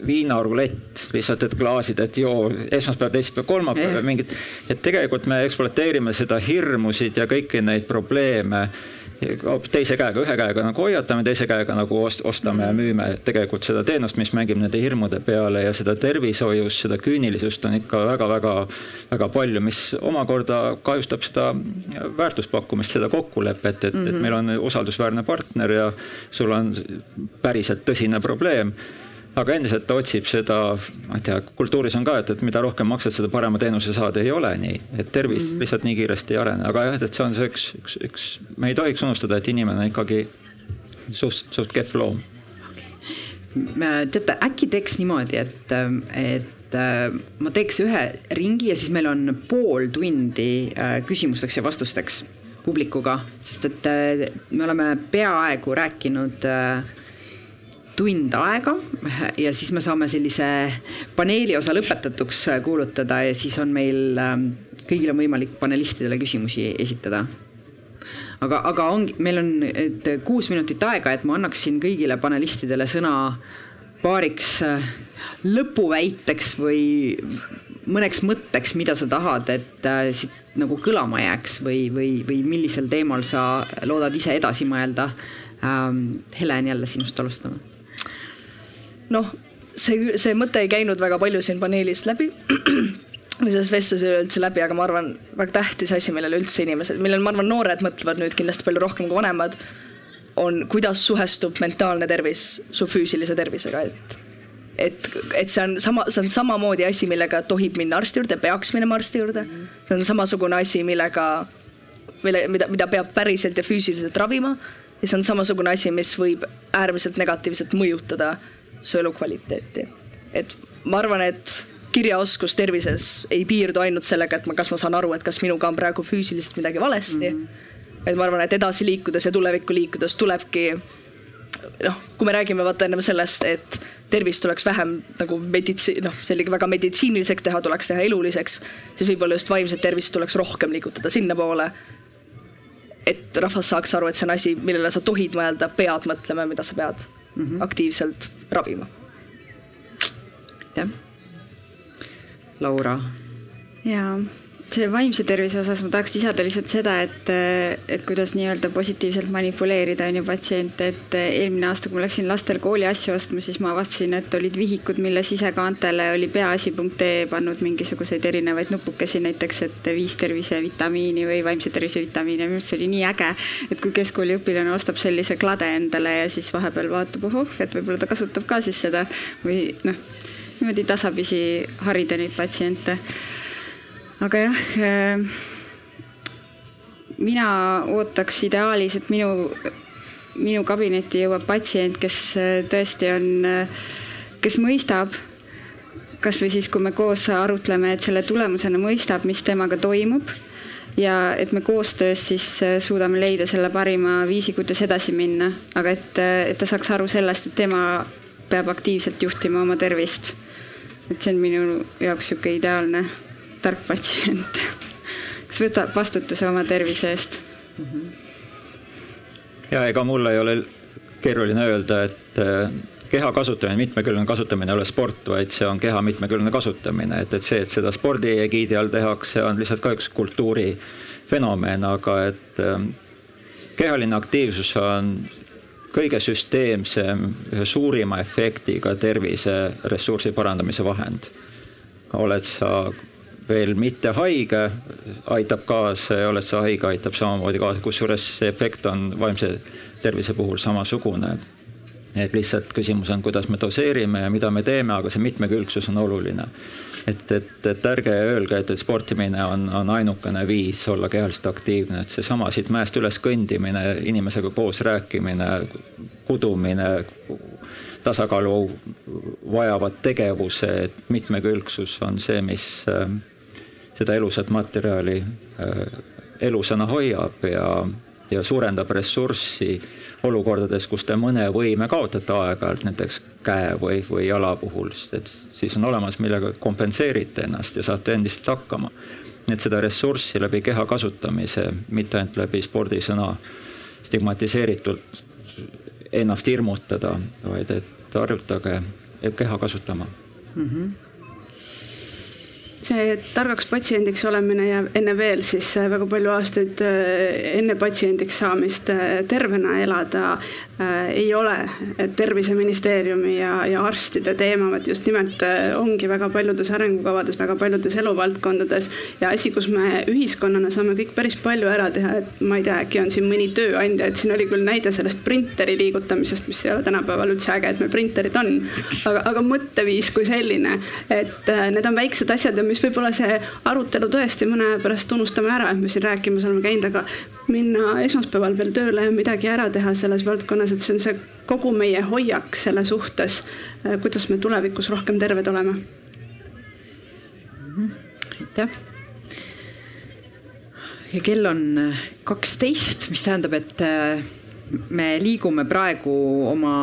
viinarulett, lihtsalt, et klaasid, et joo esmaspäev, teisipäev, kolmapäev, mingid. et tegelikult me ekspluateerime seda hirmusid ja kõiki neid probleeme teise käega, ühe käega nagu hoiatame, teise käega nagu ost, ostame ja müüme tegelikult seda teenust, mis mängib nende hirmude peale ja seda tervishoius, seda küünilisust on ikka väga-väga-väga palju, mis omakorda kahjustab seda väärtuspakkumist, seda kokkulepet, et mm, -hmm. et mhm. meil on usaldusväärne partner ja sul on päriselt tõsine probleem aga endiselt ta otsib seda, ma ei tea, kultuuris on ka, et, et mida rohkem maksad, seda parema teenuse saad, ei ole nii. et tervis mm -hmm. lihtsalt nii kiiresti ei arene, aga jah, et see on see üks, üks, üks, me ei tohiks unustada, et inimene on ikkagi suht, suht kehv loom teate, äkki teeks niimoodi, et, et äh, ma teeks ühe ringi ja siis meil on pool tundi äh, küsimusteks ja vastusteks publikuga, sest et äh, me oleme peaaegu rääkinud tund aega ja siis me saame sellise paneeli osa lõpetatuks kuulutada ja siis on meil, ähm, kõigil on võimalik panelistidele küsimusi esitada. aga, aga ongi, meil on et kuus minutit aega, et ma annaksin kõigile panelistidele sõna paariks äh, lõpuväiteks või mõneks mõtteks, mida sa tahad, et äh, siit nagu kõlama jääks või, või, või millisel teemal sa loodad ise edasi mõelda ähm,. Helen, jälle sinust alustame. Noh, see, see mõte ei käinud väga palju siin paneelist läbi või selles vestluses üleüldse läbi, aga ma arvan, väga tähtis asi, millele üldse inimesed, millele ma arvan, noored mõtlevad nüüd kindlasti palju rohkem kui vanemad, on kuidas suhestub mentaalne tervis su füüsilise tervisega, et et, et see on sama, see on samamoodi asi, millega tohib minna arsti juurde, peaks minema arsti juurde. see on samasugune asi, millega, mille, mida, mida peab päriselt ja füüsiliselt ravima. ja see on samasugune asi, mis võib äärmiselt negatiivselt mõjutada su elukvaliteeti. et ma arvan, et kirjaoskus tervises ei piirdu ainult sellega, et ma, kas ma saan aru, et kas minuga on praegu füüsiliselt midagi valesti mm. -hmm. et ma arvan, et edasi liikudes ja tulevikku liikudes tulebki noh, kui me räägime vaata ennem sellest, et tervist tuleks vähem nagu meditsi-, noh, sellega väga meditsiiniliseks teha, tuleks teha eluliseks, siis võib-olla just vaimset tervist tuleks rohkem liigutada sinnapoole. et rahvas saaks aru, et see on asi, millele sa tohid mõelda, pead mõtlema, mida sa pead mm -hmm. aktiivselt ravima. aitäh. Laura. jaa see vaimse tervise osas ma tahaks lisada lihtsalt seda, et, et kuidas nii-öelda positiivselt manipuleerida on ju patsiente, et eelmine aasta, kui ma läksin lastel kooli asju ostma, siis ma avastasin, et olid vihikud, mille sisekaantele oli peaasi.ee pannud mingisuguseid erinevaid nupukesi, näiteks et viis tervisevitamiini või vaimse tervise vitamiini ja minu arust see oli nii äge, et kui keskkooli õpilane ostab sellise klade endale ja siis vahepeal vaatab, ohoh, et võib-olla ta kasutab ka siis seda või noh, niimoodi tasapisi harida neid patsiente aga jah, äh, mina ootaks ideaalis, et minu, minu kabinetti jõuab patsient, kes äh, tõesti on, äh, kes mõistab, kasvõi siis, kui me koos arutleme, et selle tulemusena mõistab, mis temaga toimub ja et me koostöös siis suudame leida selle parima viisi, kuidas edasi minna, aga et, et ta saaks aru sellest, et tema peab aktiivselt juhtima oma tervist. et see on minu jaoks niisugune ideaalne tark patsient, kes võtab vastutuse oma tervise eest ja ega mul ei ole keeruline öelda, et äh, keha kasutamine, mitmekülgne kasutamine ei ole sport, vaid see on keha mitmekülgne kasutamine, et, et see, et seda spordi egiidi all tehakse, on lihtsalt ka üks kultuurifenomen, aga et äh, kehaline aktiivsus on kõige süsteemsem, ühe suurima efektiga terviseressursi parandamise vahend. oled sa veel mitte haige, aitab kaasa ja oled sa haige, aitab samamoodi kaasa, kusjuures see efekt on vaimse tervise puhul samasugune. et lihtsalt küsimus on, kuidas me doseerime ja mida me teeme, aga see mitmekülgsus on oluline. et, et, et ärge öelge, et, et sportimine on, on ainukene viis olla kehaliselt aktiivne, et seesama siit mäest üles kõndimine, inimesega koos rääkimine, kudumine tasakaalu vajavad tegevused, mitmekülgsus on see, mis seda elusat materjali äh, elusana hoiab ja, ja suurendab ressurssi olukordades, kus te mõne võime kaotate aeg-ajalt, näiteks käe või, või jala puhul, sest et siis on olemas, millega kompenseerite ennast ja saate endiselt hakkama. et seda ressurssi läbi keha kasutamise, mitte ainult läbi spordisõna stigmatiseeritult ennast hirmutada, vaid et harjutage keha kasutama mm. -hmm see targaks patsiendiks olemine ja enne veel siis äh, väga palju aastaid äh, enne patsiendiks saamist äh, tervena elada ei ole. Terviseministeeriumi ja, ja arstide teema, vaid just nimelt ongi väga paljudes arengukavades, väga paljudes eluvaldkondades. Ja asi, kus me ühiskonnana saame kõik päris palju ära teha, et ma ei tea, äkki on siin mõni tööandja, et siin oli küll näide sellest printeri liigutamisest, mis ei ole tänapäeval üldse äge, et meil printerid on, aga, aga mõtteviis kui selline, et need on väiksed asjad ja mis võib-olla see arutelu tõesti mõne aja pärast unustame ära, et me siin rääkimas oleme käinud, aga minna esmaspäeval veel tööle ja midagi ära teha selles valdkonnas, et see on see kogu meie hoiak selle suhtes, äh, kuidas me tulevikus rohkem terved oleme. Mhm. aitäh. ja kell on äh, kaksteist, mis tähendab, et äh, me liigume praegu oma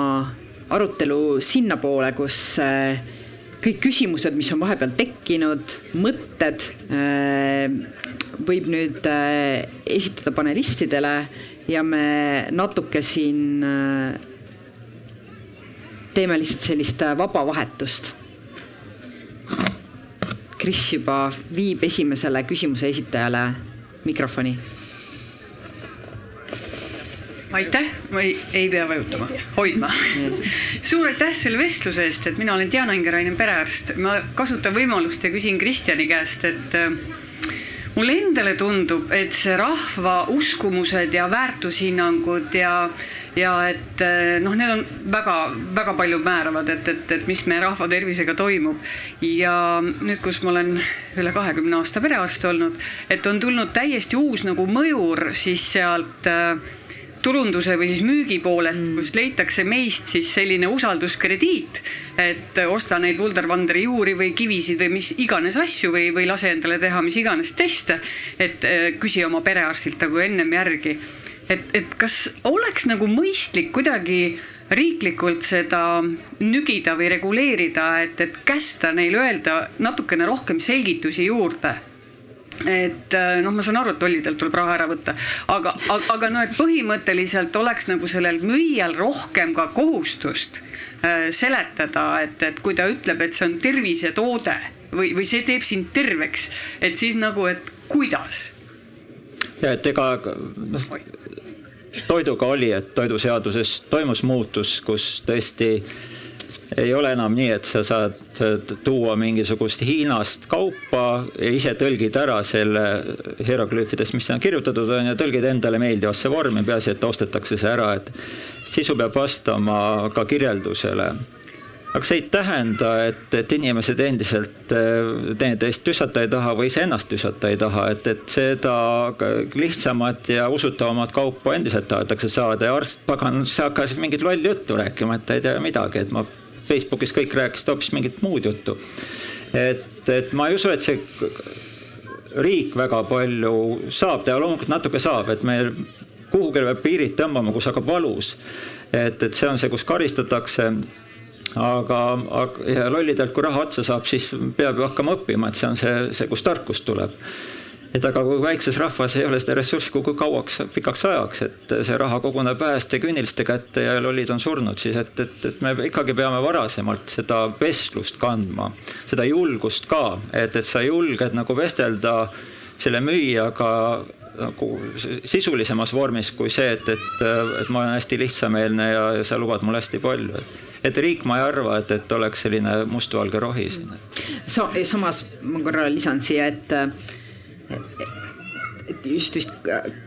arutelu sinnapoole, kus äh, kõik küsimused, mis on vahepeal tekkinud, mõtted võib nüüd esitada panelistidele ja me natuke siin teeme lihtsalt sellist vaba vahetust. Kris juba viib esimesele küsimuse esitajale mikrofoni aitäh, ma ei, ei pea vajutama, hoidma. suur aitäh selle vestluse eest, et mina olen Diana Ingerainen, perearst. ma kasutan võimalust ja küsin Kristjani käest, et äh, mulle endale tundub, et see rahva uskumused ja väärtushinnangud ja ja et äh, noh, need on väga-väga palju määravad, et, et, et mis meie rahva tervisega toimub. ja nüüd, kus ma olen üle kahekümne aasta perearst olnud, et on tulnud täiesti uus nagu mõjur siis sealt äh, turunduse või siis müügi poolest mm., kus leitakse meist siis selline usalduskrediit, et osta neid Wunderwanderi juuri või kivisid või mis iganes asju või, või lase endale teha mis iganes teste. et eh, küsi oma perearstilt nagu ennem järgi. et, et kas oleks nagu mõistlik kuidagi riiklikult seda nügida või reguleerida, et, et kästa neil öelda natukene rohkem selgitusi juurde et äh, noh, ma saan aru, et tollidelt tuleb raha ära võtta, aga, aga, aga noh, et põhimõtteliselt oleks nagu sellel müüjal rohkem ka kohustust äh, seletada, et, et kui ta ütleb, et see on tervisetoode või, või see teeb sind terveks, et siis nagu, et kuidas? ja et ega noh, toiduga oli, et toiduseaduses toimus muutus, kus tõesti ei ole enam nii, et sa saad tuua mingisugust Hiinast kaupa ja ise tõlgid ära selle hieroglüüfidest, mis sinna kirjutatud on ja tõlgid endale meeldivasse vormi, peaasi, et ostetakse see ära, et sisu peab vastama ka kirjeldusele aga see ei tähenda, et, et inimesed endiselt teineteist tüssata ei taha või iseennast tüssata ei taha, et, et seda lihtsamat ja usutavamat kaupa endiselt tahetakse saada. Ja arst, pagan, hakkas mingit lolli juttu rääkima, et ta ei tea midagi, et ma Facebookis kõik rääkisid hoopis mingit muud juttu. et, et ma ei usu, et see riik väga palju saab. Teha, loomulikult natuke saab, et me kuhugi peab piirid tõmbama, kus hakkab valus. et, et see on see, kus karistatakse aga, aga ja lollidelt, kui raha otsa saab, siis peab ju hakkama õppima, et see on see, see, kust tarkus tuleb. Et aga kui väikses rahvas ei ole seda ressurssi kui kauaks, pikaks ajaks, et see raha koguneb väheste küüniliste kätte ja lollid on surnud, siis et, et, et me ikkagi peame varasemalt seda vestlust kandma, seda julgust ka, et, et sa julged nagu vestelda selle müüjaga nagu sisulisemas vormis kui see, et, et, et ma olen hästi lihtsameelne ja, ja sa lubad mulle hästi palju. et riik, ma ei arva, et, et oleks selline mustvalge rohi siin. Sa, samas ma korra lisan siia, et et just vist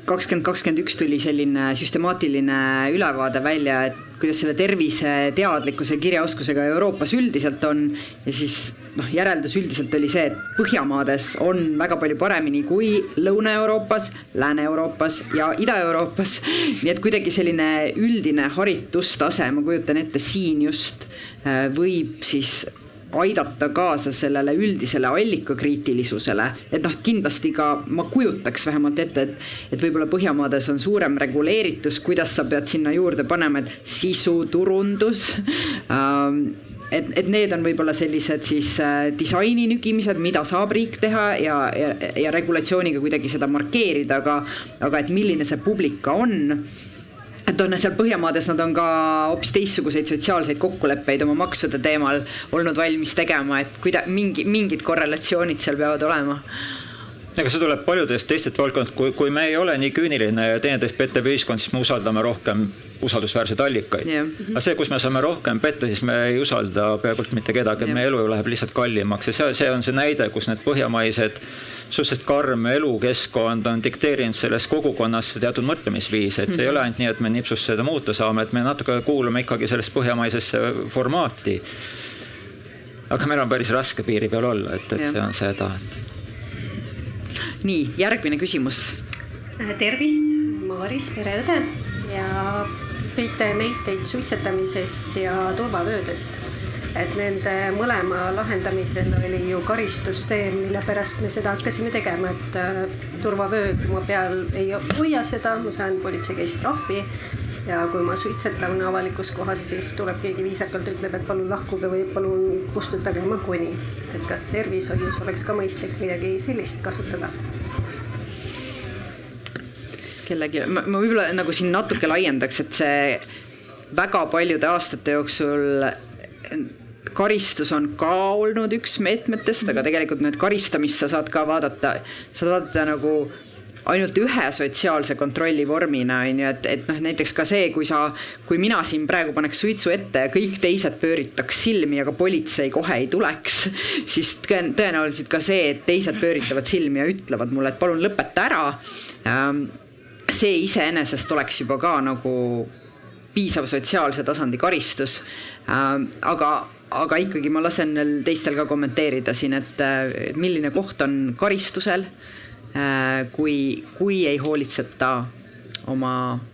kakskümmend kakskümmend üks tuli selline süstemaatiline ülevaade välja, et kuidas selle terviseteadlikkuse kirjaoskusega Euroopas üldiselt on ja siis noh, järeldus üldiselt oli see, et Põhjamaades on väga palju paremini kui Lõuna-Euroopas, Lääne-Euroopas ja Ida-Euroopas. nii et kuidagi selline üldine haritustase, ma kujutan ette, siin just äh, võib siis aidata kaasa sellele üldisele allikakriitilisusele, et noh, kindlasti ka ma kujutaks vähemalt ette, et, et võib-olla Põhjamaades on suurem reguleeritus, kuidas sa pead sinna juurde panema, et sisuturundus ähm, et, et need on võib-olla sellised siis äh, disaini nügimised, mida saab riik teha ja, ja, ja regulatsiooniga kuidagi seda markeerida, aga, aga et milline see publika on. Et on seal Põhjamaades, nad on ka hoopis teistsuguseid sotsiaalseid kokkuleppeid oma maksude teemal olnud valmis tegema, et kuida-, mingi, mingid korrelatsioonid seal peavad olema. Ega see tuleb paljudest teistest valdkondadest, kui, kui me ei ole nii küüniline ja teineteist pettev ühiskond, siis me usaldame rohkem usaldusväärseid allikaid yeah.. aga see, kus me saame rohkem petta, siis me ei usalda peaaegu mitte kedagi yeah., meie elu läheb lihtsalt kallimaks ja see, see on see näide, kus need põhjamaised suhteliselt karm elukeskkond on dikteerinud selles kogukonnas teatud mõtlemisviisi, et see mm -hmm. ei ole ainult nii, et me nipsust seda muuta saame, et me natuke kuulume ikkagi sellesse põhjamaisesse formaati. aga meil on päris raske piiri peal olla, et, et ja. see on seda, et nii, järgmine küsimus. Tervist, Maaris, pereõde ja tõite näiteid suitsetamisest ja turvavöödest. et nende mõlema lahendamisel oli ju karistus see, mille pärast me seda hakkasime tegema, et äh, turvavöö mu peal ei hoia seda, ma saan politsei käest trahvi ja kui ma suitsetan avalikus kohas, siis tuleb keegi viisakalt, ütleb, et palun lahkuge või palun kustutage oma koni. et kas tervishoius oleks ka mõistlik midagi sellist kasutada? Kellelgi, ma, ma võib-olla nagu siin natuke laiendaks, et see väga paljude aastate jooksul karistus on ka olnud üks meetmetest, aga tegelikult nüüd karistamist sa saad ka vaadata, saad vaadata nagu ainult ühe sotsiaalse kontrolli vormina, on ju, et, et noh, näiteks ka see, kui sa, kui mina siin praegu paneks suitsu ette ja kõik teised pööritaks silmi, aga politsei kohe ei tuleks, siis tõenäoliselt ka see, et teised pööritavad silmi ja ütlevad mulle, et palun lõpeta ära. Ähm, see iseenesest oleks juba ka nagu piisav sotsiaalse tasandi karistus. Ähm, aga, aga ikkagi ma lasen teistel ka kommenteerida siin, et milline koht on karistusel Äh, kui, kui ei hoolitseta oma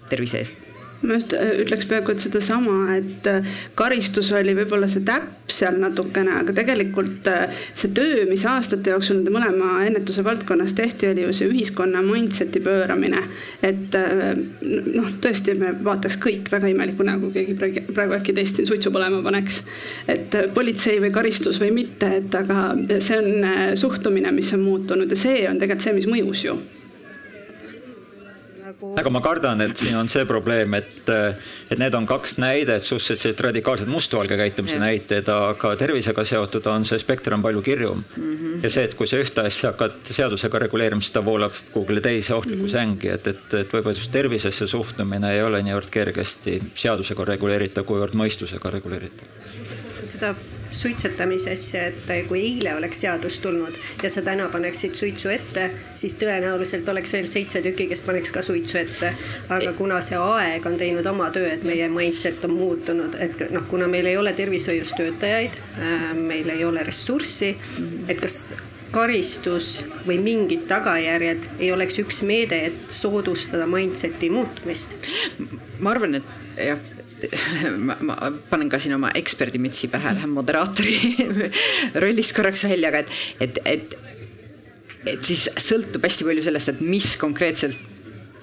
tervise eest ma just äh, ütleks peaaegu, et sedasama, et äh, karistus oli võib-olla see täpp seal natukene, aga tegelikult äh, see töö, mis aastate jooksul nende mõlema ennetuse valdkonnas tehti, oli ju see ühiskonna mindset'i pööramine. et noh, tõesti, me vaataks kõik väga imelikku nägu, keegi praegu äkki teist siin suitsu põlema paneks. et politsei või karistus või mitte, et aga see on suhtumine, mis on muutunud ja see on tegelikult see, mis mõjus ju nagu. aga ma kardan, et siin on see probleem, et, et need on kaks näidet, suhteliselt sellised radikaalsed mustvalge käitumise ja. näited, aga tervisega seotud on see spekter on palju kirjum mm. -hmm. ja see, et kui sa ühte asja hakkad seadusega reguleerima, siis ta voolab kuhugile teise ohtlikku mm -hmm. sängi, et, et, et võib-olla just tervisesse suhtumine ei ole niivõrd kergesti seadusega reguleeritav, kuivõrd mõistusega reguleeritav. seda suitsetamise asja, et kui eile oleks seadus tulnud ja sa täna paneksid suitsu ette, siis tõenäoliselt oleks veel seitse tükki, kes paneks ka suitsu ette. aga kuna see aeg on teinud oma töö, et meie mindset on muutunud, et noh, kuna meil ei ole tervishoius töötajaid, äh, meil ei ole ressurssi, et kas karistus või mingid tagajärjed ei oleks üks meede, et soodustada mindset'i muutmist? ma arvan, et jah ma, ma panen ka siin oma eksperdimütsi pähe, lähen moderaatori rollist korraks välja, aga et, et, et, et siis sõltub hästi palju sellest, et mis konkreetselt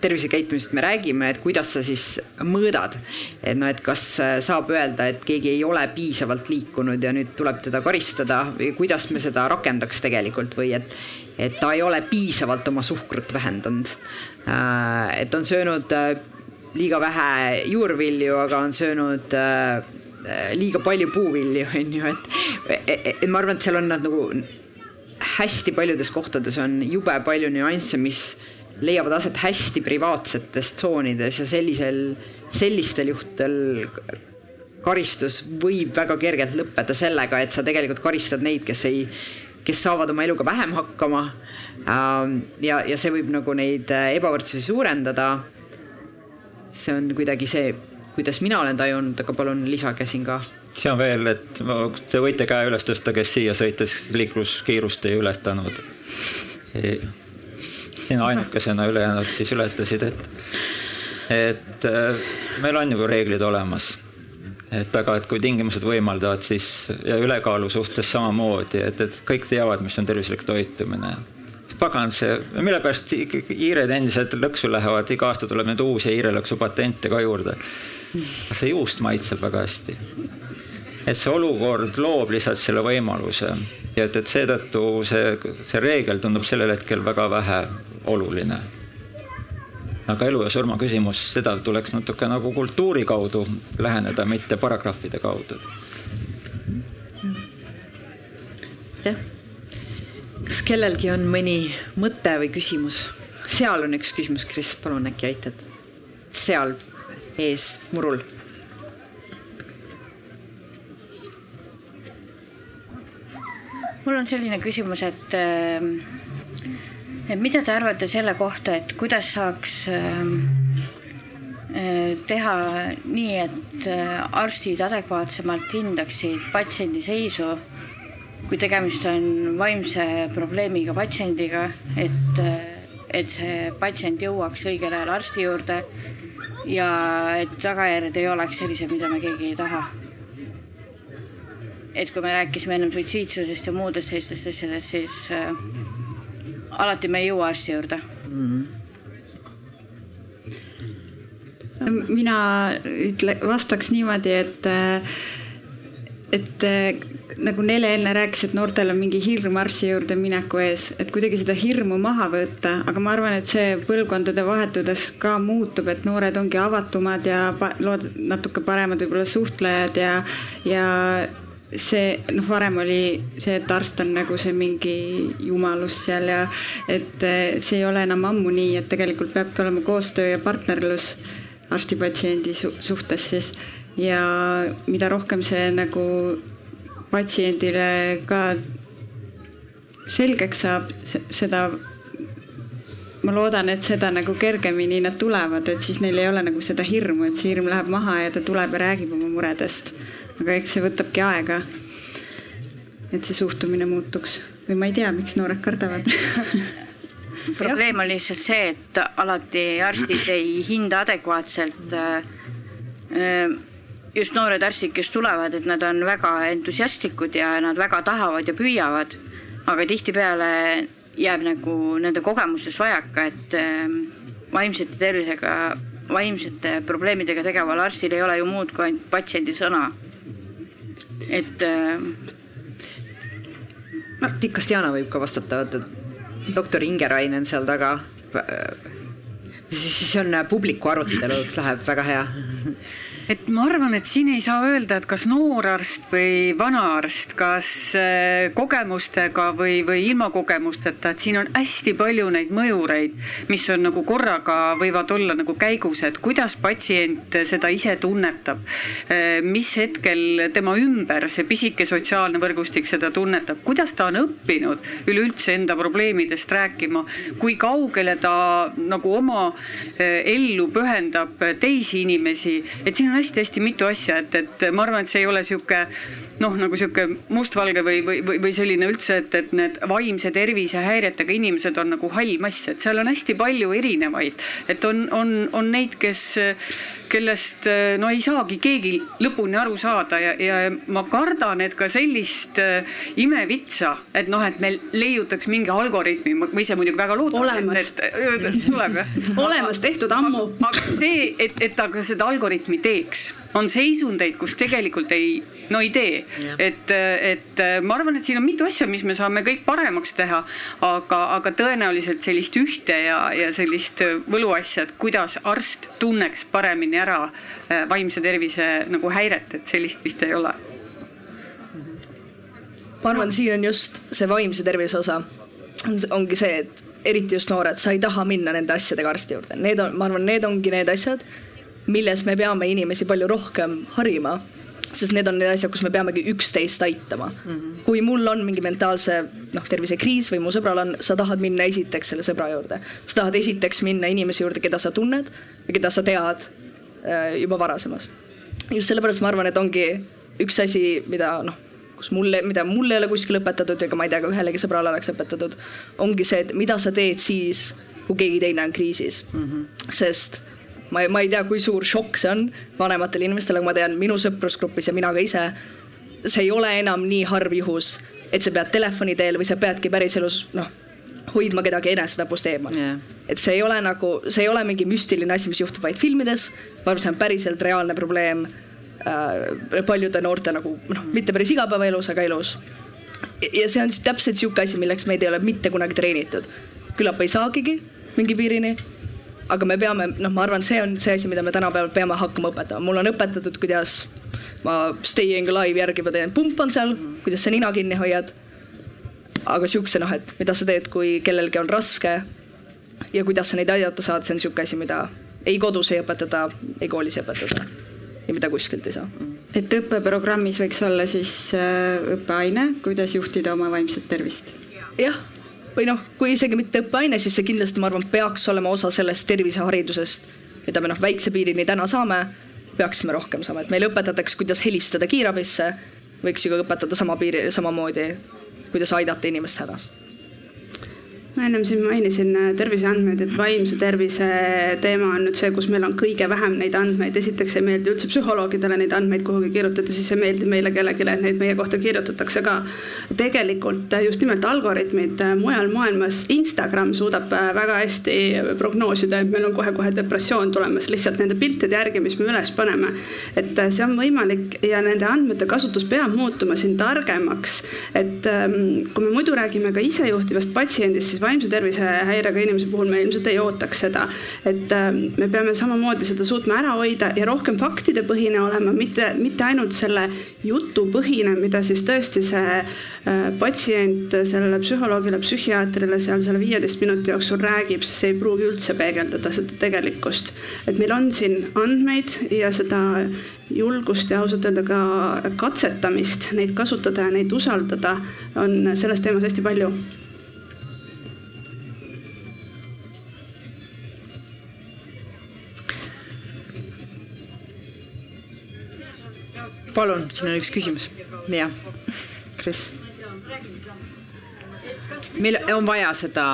tervisekäitumisest me räägime, et kuidas sa siis mõõdad. et noh, et kas saab öelda, et keegi ei ole piisavalt liikunud ja nüüd tuleb teda karistada või kuidas me seda rakendaks tegelikult või et, et ta ei ole piisavalt oma suhkrut vähendanud. Äh, et on söönud äh, liiga vähe juurvilju, aga on söönud äh, liiga palju puuvilju, on ju, et, et ma arvan, et seal on nad nagu hästi paljudes kohtades on jube palju nüansse, mis leiavad aset hästi privaatsetes tsoonides ja sellisel, sellistel juhtudel karistus võib väga kergelt lõppeda sellega, et sa tegelikult karistad neid, kes ei, kes saavad oma eluga vähem hakkama. Ähm, ja, ja see võib nagu neid ebavõrdsusi suurendada see on kuidagi see, kuidas mina olen tajunud, aga palun lisage siin ka. on veel, et te võite käe üles tõsta, kes siia sõites liikluskiirust ei ületanud. sina ainukesena ülejäänud siis ületasid, et, et äh, meil on ju reeglid olemas et aga, et kui tingimused võimaldavad, siis ja ülekaalu suhtes samamoodi, et, et kõik teavad, mis on tervislik toitumine pagan see, mille pärast hiired endiselt lõksu lähevad, iga aasta tuleb nüüd uusi hiirelõksu patente ka juurde. see juust maitseb väga hästi. et see olukord loob lihtsalt selle võimaluse ja et, et seetõttu see, see reegel tundub sellel hetkel väga vähe oluline. aga elu ja surma küsimus, seda tuleks natuke nagu kultuuri kaudu läheneda, mitte paragrahvide kaudu. jah kas kellelgi on mõni mõte või küsimus? seal on üks küsimus, Kris, palun äkki aitad? seal ees murul. mul on selline küsimus, et ähm, et mida te arvate selle kohta, et kuidas saaks ähm, äh, teha nii, et äh, arstid adekvaatsemalt hindaksid patsiendi seisu kui tegemist on vaimse probleemiga patsiendiga, et, et see patsient jõuaks õigel ajal arsti juurde ja et tagajärjed ei oleks sellised, mida me keegi ei taha. et kui me rääkisime ennem suitsiidsusest ja muudest sellistest asjadest, siis äh, alati me ei jõua arsti juurde mm. -hmm mina ütle, vastaks niimoodi, et, et nagu Nele enne rääkis, et noortel on mingi hirm arsti juurde mineku ees, et kuidagi seda hirmu maha võtta, aga ma arvan, et see põlvkondade vahetudes ka muutub, et noored ongi avatumad ja lood natuke paremad võib-olla suhtlejad ja, ja see noh, varem oli see, et arst on nagu see mingi jumalus seal ja et see ei ole enam ammu nii, et tegelikult peabki olema koostöö ja partnerlus arsti-patsiendi su suhtes siis. Ja mida rohkem see nagu patsiendile ka selgeks saab, seda ma loodan, et seda nagu kergemini nad tulevad, et siis neil ei ole nagu seda hirmu, et see hirm läheb maha ja ta tuleb ja räägib oma muredest. aga eks see võtabki aega. et see suhtumine muutuks või ma ei tea, miks noored kardavad probleem on lihtsalt see, et alati arstid ei hinda adekvaatselt äh, äh, just noored arstid, kes tulevad, et nad on väga entusiastlikud ja nad väga tahavad ja püüavad, aga tihtipeale jääb nagu nende kogemustes vajaka, et ähm, vaimsete tervisega, vaimsete probleemidega tegeval arstil ei ole ju muud kui ainult patsiendi sõna. et ähm, noh, Tikas Diana võib ka vastata, vaata doktor Ingerainen seal taga. Siis on publiku arutelu, läheb väga hea. Et ma arvan, et siin ei saa öelda, et kas noorarst või vanaarst, kas äh, kogemustega või, või ilma kogemusteta, et siin on hästi palju neid mõjureid, mis on nagu korraga võivad olla nagu käigus, et kuidas patsient seda ise tunnetab. Äh, mis hetkel tema ümber see pisike sotsiaalne võrgustik seda tunnetab, kuidas ta on õppinud üleüldse enda probleemidest rääkima, kui kaugele ta nagu oma äh, ellu pühendab teisi inimesi, et siin on hästi-hästi mitu asja, et, et ma arvan, et see ei ole sihuke noh, nagu sihuke mustvalge või, või, või, või selline üldse, et, et need vaimse tervise häiretega inimesed on nagu hall mass, et seal on hästi palju erinevaid, et on, on, on neid, kes, kellest no ei saagi keegi lõpuni aru saada ja, ja ma kardan, et ka sellist äh, imevitsa, et noh, et meil leiutaks mingi algoritmi, ma ise muidugi väga loodan, et, et tuleb jah. olemas, tehtud ammu. aga see, et, et ta ka seda algoritmi teeks, on seisundeid, kus tegelikult ei no ei tee. et, et ma arvan, et siin on mitu asja, mis me saame kõik paremaks teha, aga, aga tõenäoliselt sellist ühte ja, ja sellist võluasja, et kuidas arst tunneks paremini ära äh, vaimse tervise nagu häiret, et sellist vist ei ole. ma arvan, siin on just see vaimse tervise osa, ongi see, et eriti just noored, sa ei taha minna nende asjadega arsti juurde, need on, ma arvan, need ongi need asjad, milles me peame inimesi palju rohkem harima sest need on need asjad, kus me peamegi üksteist aitama mm. -hmm. kui mul on mingi mentaalse noh, tervisekriis või mu sõbral on, sa tahad minna esiteks selle sõbra juurde. sa tahad esiteks minna inimese juurde, keda sa tunned ja keda sa tead äh, juba varasemast. just sellepärast ma arvan, et ongi üks asi, mida noh, kus mulle, mida mulle ei ole kuskil õpetatud ega ma ei tea, ka ühelegi sõbrale oleks õpetatud, ongi see, et mida sa teed siis, kui keegi teine on kriisis mm. -hmm. sest ma, ma ei tea, kui suur šokk see on vanematele inimestele, aga ma tean minu sõprusgrupis ja mina ka ise. see ei ole enam nii harv juhus, et sa pead telefoni teel või sa peadki päriselus noh, hoidma kedagi enesetapust eemal yeah.. et see ei ole nagu, see ei ole mingi müstiline asi, mis juhtub vaid filmides, ma arvan, see on päriselt reaalne probleem äh, paljude noorte nagu noh, mitte päris igapäevaelus, aga elus. ja see on täpselt sihuke asi, milleks meid ei ole mitte kunagi treenitud. küllap ei saagigi mingi piirini aga me peame, noh, ma arvan, see on see asi, mida me tänapäeval peame hakkama õpetama, mul on õpetatud, kuidas ma staying alive järgi ma teen, pump on seal, kuidas sa nina kinni hoiad. aga siukse noh, et mida sa teed, kui kellelgi on raske ja kuidas sa neid aidata saad, see on sihuke asi, mida ei kodus ei õpetata, ei koolis ei õpetata ja mida kuskilt ei saa. et õppeprogrammis võiks olla siis äh, õppeaine, kuidas juhtida oma vaimset tervist? jah või noh, kui isegi mitte õppeaine, siis see kindlasti, ma arvan, peaks olema osa sellest terviseharidusest, mida me noh, väikse piirini täna saame, peaksime rohkem saama, et meile õpetatakse, kuidas helistada kiirabisse, võiks ju ka õpetada sama piiri, samamoodi, kuidas aidata inimest hädas. Ma ennem siin mainisin äh, terviseandmeid, et vaimse tervise teema on nüüd see, kus meil on kõige vähem neid andmeid. esiteks ei meeldi üldse psühholoogidele neid andmeid kuhugi kirjutada, siis ei meeldi meile kellelegi, et neid meie kohta kirjutatakse ka. tegelikult just nimelt algoritmid äh, mujal maailmas, Instagram suudab äh, väga hästi prognoosida, et meil on kohe-kohe depressioon tulemas lihtsalt nende piltide järgi, mis me üles paneme. et see on võimalik ja nende andmete kasutus peab muutuma siin targemaks. et ähm, kui me muidu räägime ka isejuhtivast patsiendist, siis vaimse tervise häirega inimese puhul me ilmselt ei ootaks seda. et ähm, me peame samamoodi seda suutma ära hoida ja rohkem faktidepõhine olema, mitte, mitte ainult selle jutupõhine, mida siis tõesti see äh, patsient sellele psühholoogile, psühhiaatrile seal selle viieteist minuti jooksul räägib, siis ei pruugi üldse peegeldada seda tegelikkust. et meil on siin andmeid ja seda julgust ja ausalt öelda ka katsetamist, neid kasutada ja neid usaldada, on selles teemas hästi palju palun, siin on üks küsimus. jah, Kris meil on vaja seda.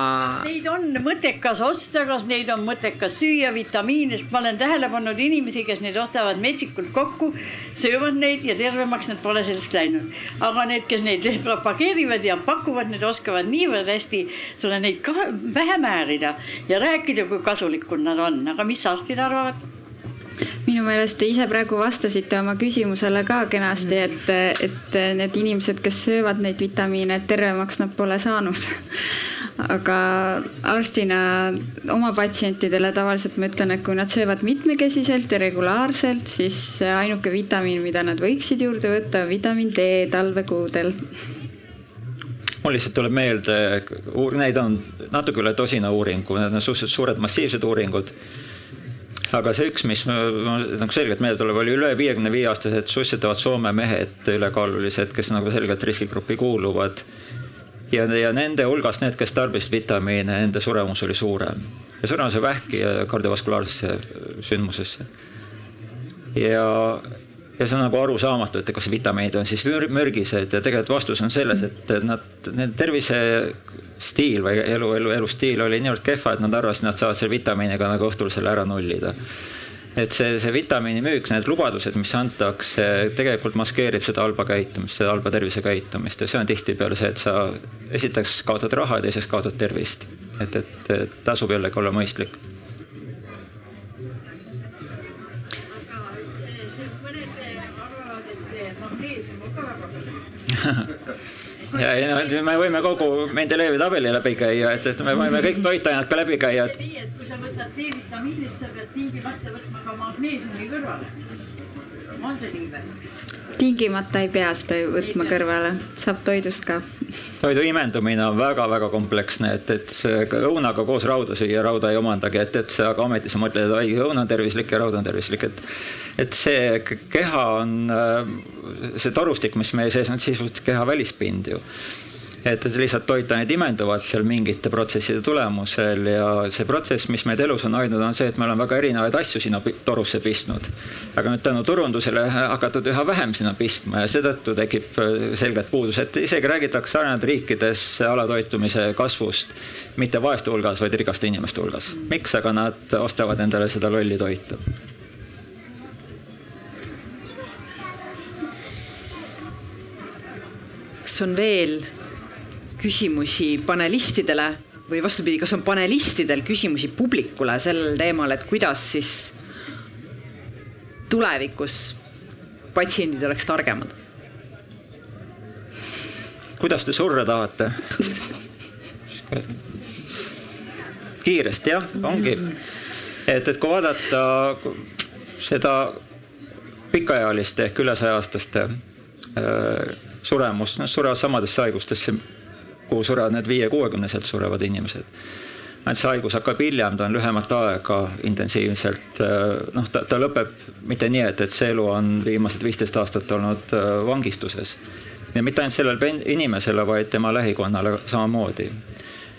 Neid on mõttekas osta, kas neid on mõttekas süüa, vitamiine, sest ma olen tähele pannud inimesi, kes neid ostavad metsikult kokku, söövad neid ja tervemaks nad pole sellest läinud. aga need, kes neid propageerivad ja pakuvad, need oskavad niivõrd hästi sulle neid ka pähe määrida ja rääkida, kui kasulikud nad on, aga mis arstid arvavad? Minu meelest te ise praegu vastasite oma küsimusele ka kenasti, et, et need inimesed, kes söövad neid vitamiine, et tervemaks nad pole saanud. aga arstina oma patsientidele tavaliselt ma ütlen, et kui nad söövad mitmekesiselt ja regulaarselt, siis ainuke vitamiin, mida nad võiksid juurde võtta, on vitamiin D talvekuudel. Mul lihtsalt tuleb meelde, neid on natuke üle tosina uuringu, need on suhteliselt suured massiivsed uuringud aga see üks, mis nagu selgelt meelde tuleb, oli üle viiekümne viie aastased suitsetavad Soome mehed, ülekaalulised, kes nagu selgelt riskigruppi kuuluvad. ja, ja nende hulgas need, kes tarbisid vitamiine, nende suremus oli suurem ja suremuse vähki ja kardiovaskulaarsesse sündmusesse. ja ja see on nagu arusaamatu, et kas vitamiinid on siis mürgised ja tegelikult vastus on selles, et nad, nende tervisestiil või elu, elu, elustiil oli niivõrd kehva, et nad arvasid, nad saavad selle vitamiiniga nagu õhtul selle ära nullida. et see, see vitamiini müük, need lubadused, mis antakse, tegelikult maskeerib seda halba käitumist, seda halba tervisekäitumist ja see on tihtipeale see, et sa esiteks kaotad raha ja teiseks kaotad tervist. et, et, et tasub jällegi olla mõistlik ja, ja me võime kogu Mendelejevi tabeli läbi käia, et, et me võime kõik toitained ka läbi käia. nii, et kui sa võtad D-vitamiinid, sa pead tingimata võtma ka magneesiumi kõrvale. on see nii või? Tingimata ei pea seda võtma kõrvale, saab toidust ka. toidu imendumine on väga-väga kompleksne, et, et see õunaga koos rauda süüa, rauda ei omandagi, et, et see, aga ometi sa mõtled, ai, õun on tervislik ja raud on tervislik, et. et see keha on, see torustik, mis meie sees on, sisuliselt keha välispind ju et lihtsalt toitained imenduvad seal mingite protsesside tulemusel ja see protsess, mis meid elus on hoidnud, on see, et me oleme väga erinevaid asju sinna torusse pistnud. aga nüüd tänu turundusele hakatud üha vähem sinna pistma ja seetõttu tekib äh, selgelt puudus, et isegi räägitakse arenenud riikides alatoitumise kasvust mitte vaeste hulgas, vaid rikaste inimeste hulgas. miks aga nad ostavad endale seda lolli toitu? on veel küsimusi panelistidele või vastupidi, kas on panelistidel küsimusi publikule sellel teemal, et kuidas siis tulevikus patsiendid oleks targemad? kuidas te surra tahate kiiresti jah, ongi. et, et kui vaadata seda pikaealiste ehk üle saja aastaste äh, suremust, nad surevad samadesse haigustesse kuhu surevad need viie-kuuekümneselt surevad inimesed. et see haigus hakkab hiljem, ta on lühemat aega intensiivselt, äh, noh, ta, ta lõpeb mitte nii, et, et see elu on viimased viisteist aastat olnud äh, vangistuses. ja mitte ainult sellele inimesele, vaid tema lähikonnale samamoodi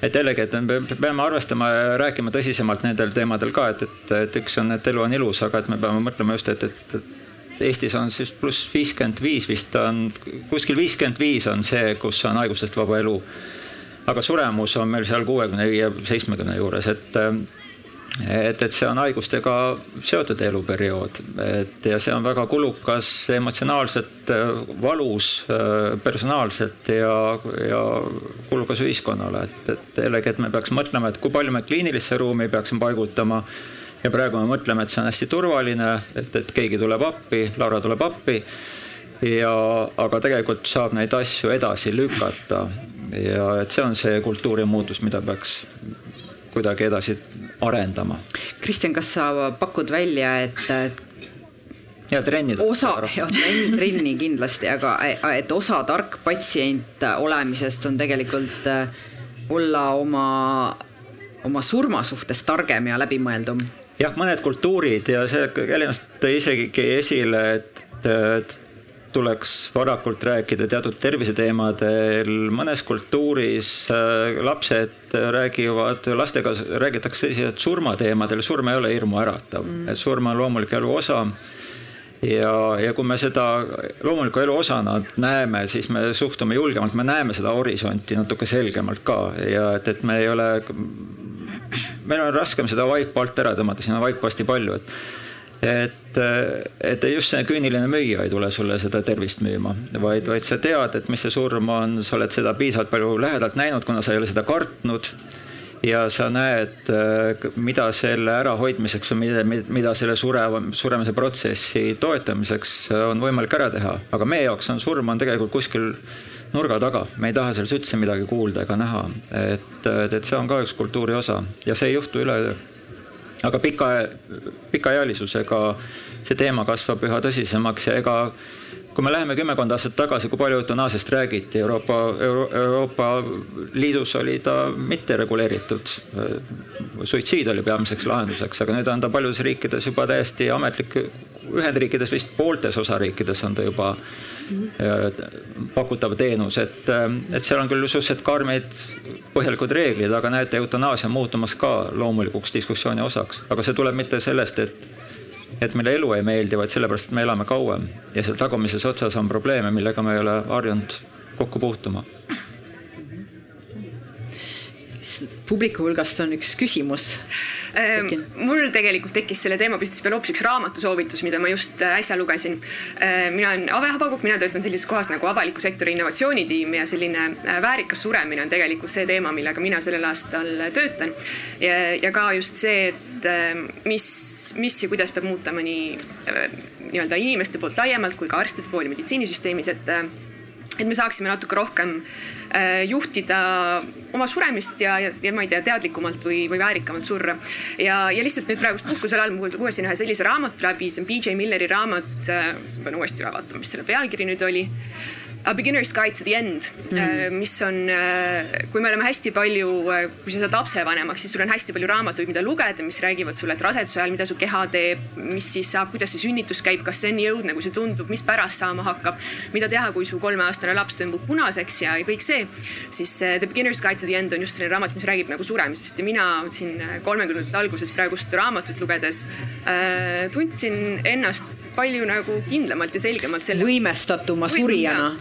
et jällegi, et me peame arvestama ja rääkima tõsisemalt nendel teemadel ka, et, et, et üks on, et elu on ilus, aga et me peame mõtlema just, et, et, et Eestis on siis pluss viiskümmend viis vist on, kuskil viiskümmend viis on see, kus on haigustest vaba elu. Aga suremus on meil seal kuuekümne viie, seitsmekümne juures, et et, et see on haigustega seotud eluperiood, et ja see on väga kulukas emotsionaalselt, valus personaalselt ja, ja kulukas ühiskonnale, et, et jällegi, et me peaks mõtlema, et kui palju me kliinilisse ruumi peaksime paigutama. Ja praegu me mõtleme, et see on hästi turvaline, et, et keegi tuleb appi, Laura tuleb appi ja, aga tegelikult saab neid asju edasi lükata ja et see on see kultuurimuutus, mida peaks kuidagi edasi arendama. Kristjan, kas sa pakud välja, et ja trennid. osa, jah, trenn, trenni kindlasti, aga et osa tark patsient olemisest on tegelikult äh, olla oma, oma surma suhtes targem ja läbimõeldum. Jah, mõned kultuurid ja see Helenas tõi isegi esile, et, et tuleks varakult rääkida teatud terviseteemadel, mõnes kultuuris äh, lapsed räägivad, lastega räägitakse sellised surmateemadel, surm ei ole hirmuäratav mm., et surm on loomulik elu osa ja, ja kui me seda loomuliku elu osana näeme, siis me suhtume julgemalt, me näeme seda horisonti natuke selgemalt ka ja et, et me ei ole, meil on raskem seda vaipa alt ära tõmmata, siin on vaipa hästi palju, et et, et just see küüniline müüja ei tule sulle seda tervist müüma, vaid, vaid sa tead, et mis see surm on, sa oled seda piisavalt palju lähedalt näinud, kuna sa ei ole seda kartnud. Ja sa näed, mida selle ärahoidmiseks või mida, mida selle sureva, suremise protsessi toetamiseks on võimalik ära teha, aga meie jaoks on surm on tegelikult kuskil nurga taga, me ei taha selles üldse midagi kuulda ega näha, et, et see on ka üks kultuuri osa. Ja see ei juhtu üleöö aga pika, pikaealisusega see teema kasvab üha tõsisemaks ja ega kui me läheme kümmekond aastat tagasi, kui palju eutanaasiast räägiti Euroopa Euro,, Euroopa Liidus oli ta mitte reguleeritud. suitsiid oli peamiseks lahenduseks, aga nüüd on ta paljudes riikides juba täiesti ametlik. Ühendriikides vist pooltes osariikides on ta juba pakutav teenus, et, et seal on küll suhteliselt karmid põhjalikud reeglid, aga näete, eutanaasia on muutumas ka loomulikuks diskussiooni osaks, aga see tuleb mitte sellest, et et meile elu ei meeldi, vaid sellepärast, et me elame kauem. Ja seal tagumises otsas on probleeme, millega me ei ole harjunud kokku puutuma publiku hulgast on üks küsimus. Ehm, mul tegelikult tekkis selle teemapüstituse peale hoopis üks raamatusoovitus, mida ma just äh, äsja lugesin. Ehm, mina olen Ave Habakuk, mina töötan sellises kohas nagu avaliku sektori innovatsioonitiim ja selline äh, väärikas suremine on tegelikult see teema, millega mina sellel aastal töötan. ja, ka just see, et äh, mis, mis ja kuidas peab muutama nii nii-öelda inimeste poolt laiemalt kui ka arstide poolt ja meditsiinisüsteemis, et et me saaksime natuke rohkem äh, juhtida oma suremist ja, ja, ja ma ei tea, teadlikumalt või, või väärikamalt surra. ja, ja lihtsalt nüüd praegust puhkusel all ma lugesin ühe sellise raamatu läbi, see on BJ Milleri raamat, äh, pean uuesti üle vaatama, mis selle pealkiri nüüd oli A beginner's guide to the end mm, -hmm. mis on, äh, kui me oleme hästi palju, äh, kui sa saad lapsevanemaks, siis sul on hästi palju raamatuid, mida lugeda, mis räägivad sulle, et raseduse ajal, mida su keha teeb, mis siis saab, kuidas see sünnitus käib, kas see on nii õudne, kui see tundub, mis pärast saama hakkab. mida teha, kui su kolmeaastane laps tõmbub punaseks ja, kõik see. siis The beginner's guide to the end on just selline raamat, mis räägib nagu suremisest ja mina siin kolmekümnendate alguses praegust raamatut lugedes tundsin ennast palju nagu kindlamalt ja selgemalt selle. võimestatuma surijana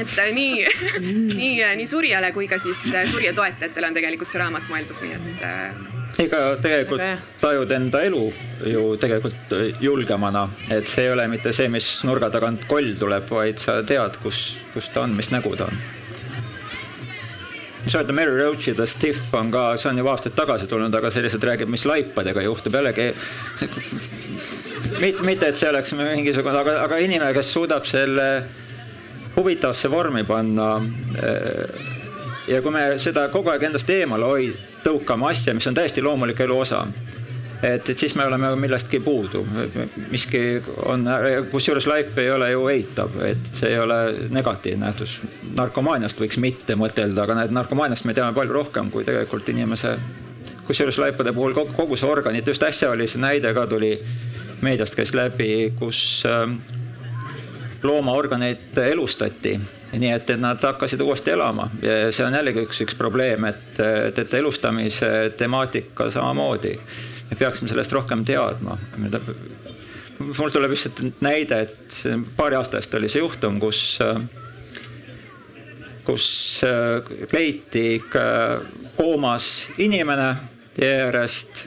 et äh, nii nii, äh, nii surijale kui ka siis äh, surija toetajatele on tegelikult see raamat mõeldud, nii et ega tegelikult tajud enda elu ju tegelikult julgemana, et see ei ole mitte see, mis nurga tagant koll tuleb, vaid sa tead, kus, kus ta on, mis nägu ta on. mis öelda, Mary Roach'i The Stiff on ka, see on juba aastaid tagasi tulnud, aga see lihtsalt räägib, mis laipadega juhtub, jällegi mitte, et see oleks mingisugune, aga, aga inimene, kes suudab selle huvitavasse vormi panna. Eh, ja kui me seda kogu aeg endast eemale hoid-, tõukame asja, mis on täiesti loomulik elu osa et, et siis me oleme millestki puudu, miski on, kusjuures laip ei ole ju eitav, et see ei ole negatiivne nähtus. narkomaaniast võiks mitte mõtelda, aga näed, narkomaaniast me teame palju rohkem kui tegelikult inimese. kusjuures laipade puhul kogu, kogu see organit, just äsja oli see näide ka tuli meediast käis läbi, kus äh, loomaorganeid elustati, nii et, et nad hakkasid uuesti elama ja see on jällegi üks, üks probleem, et, et, et elustamise temaatika samamoodi. me peaksime sellest rohkem teadma. mul tuleb lihtsalt näide, et paari aasta eest oli see juhtum, kus kus leiti koomas inimene tee äärest,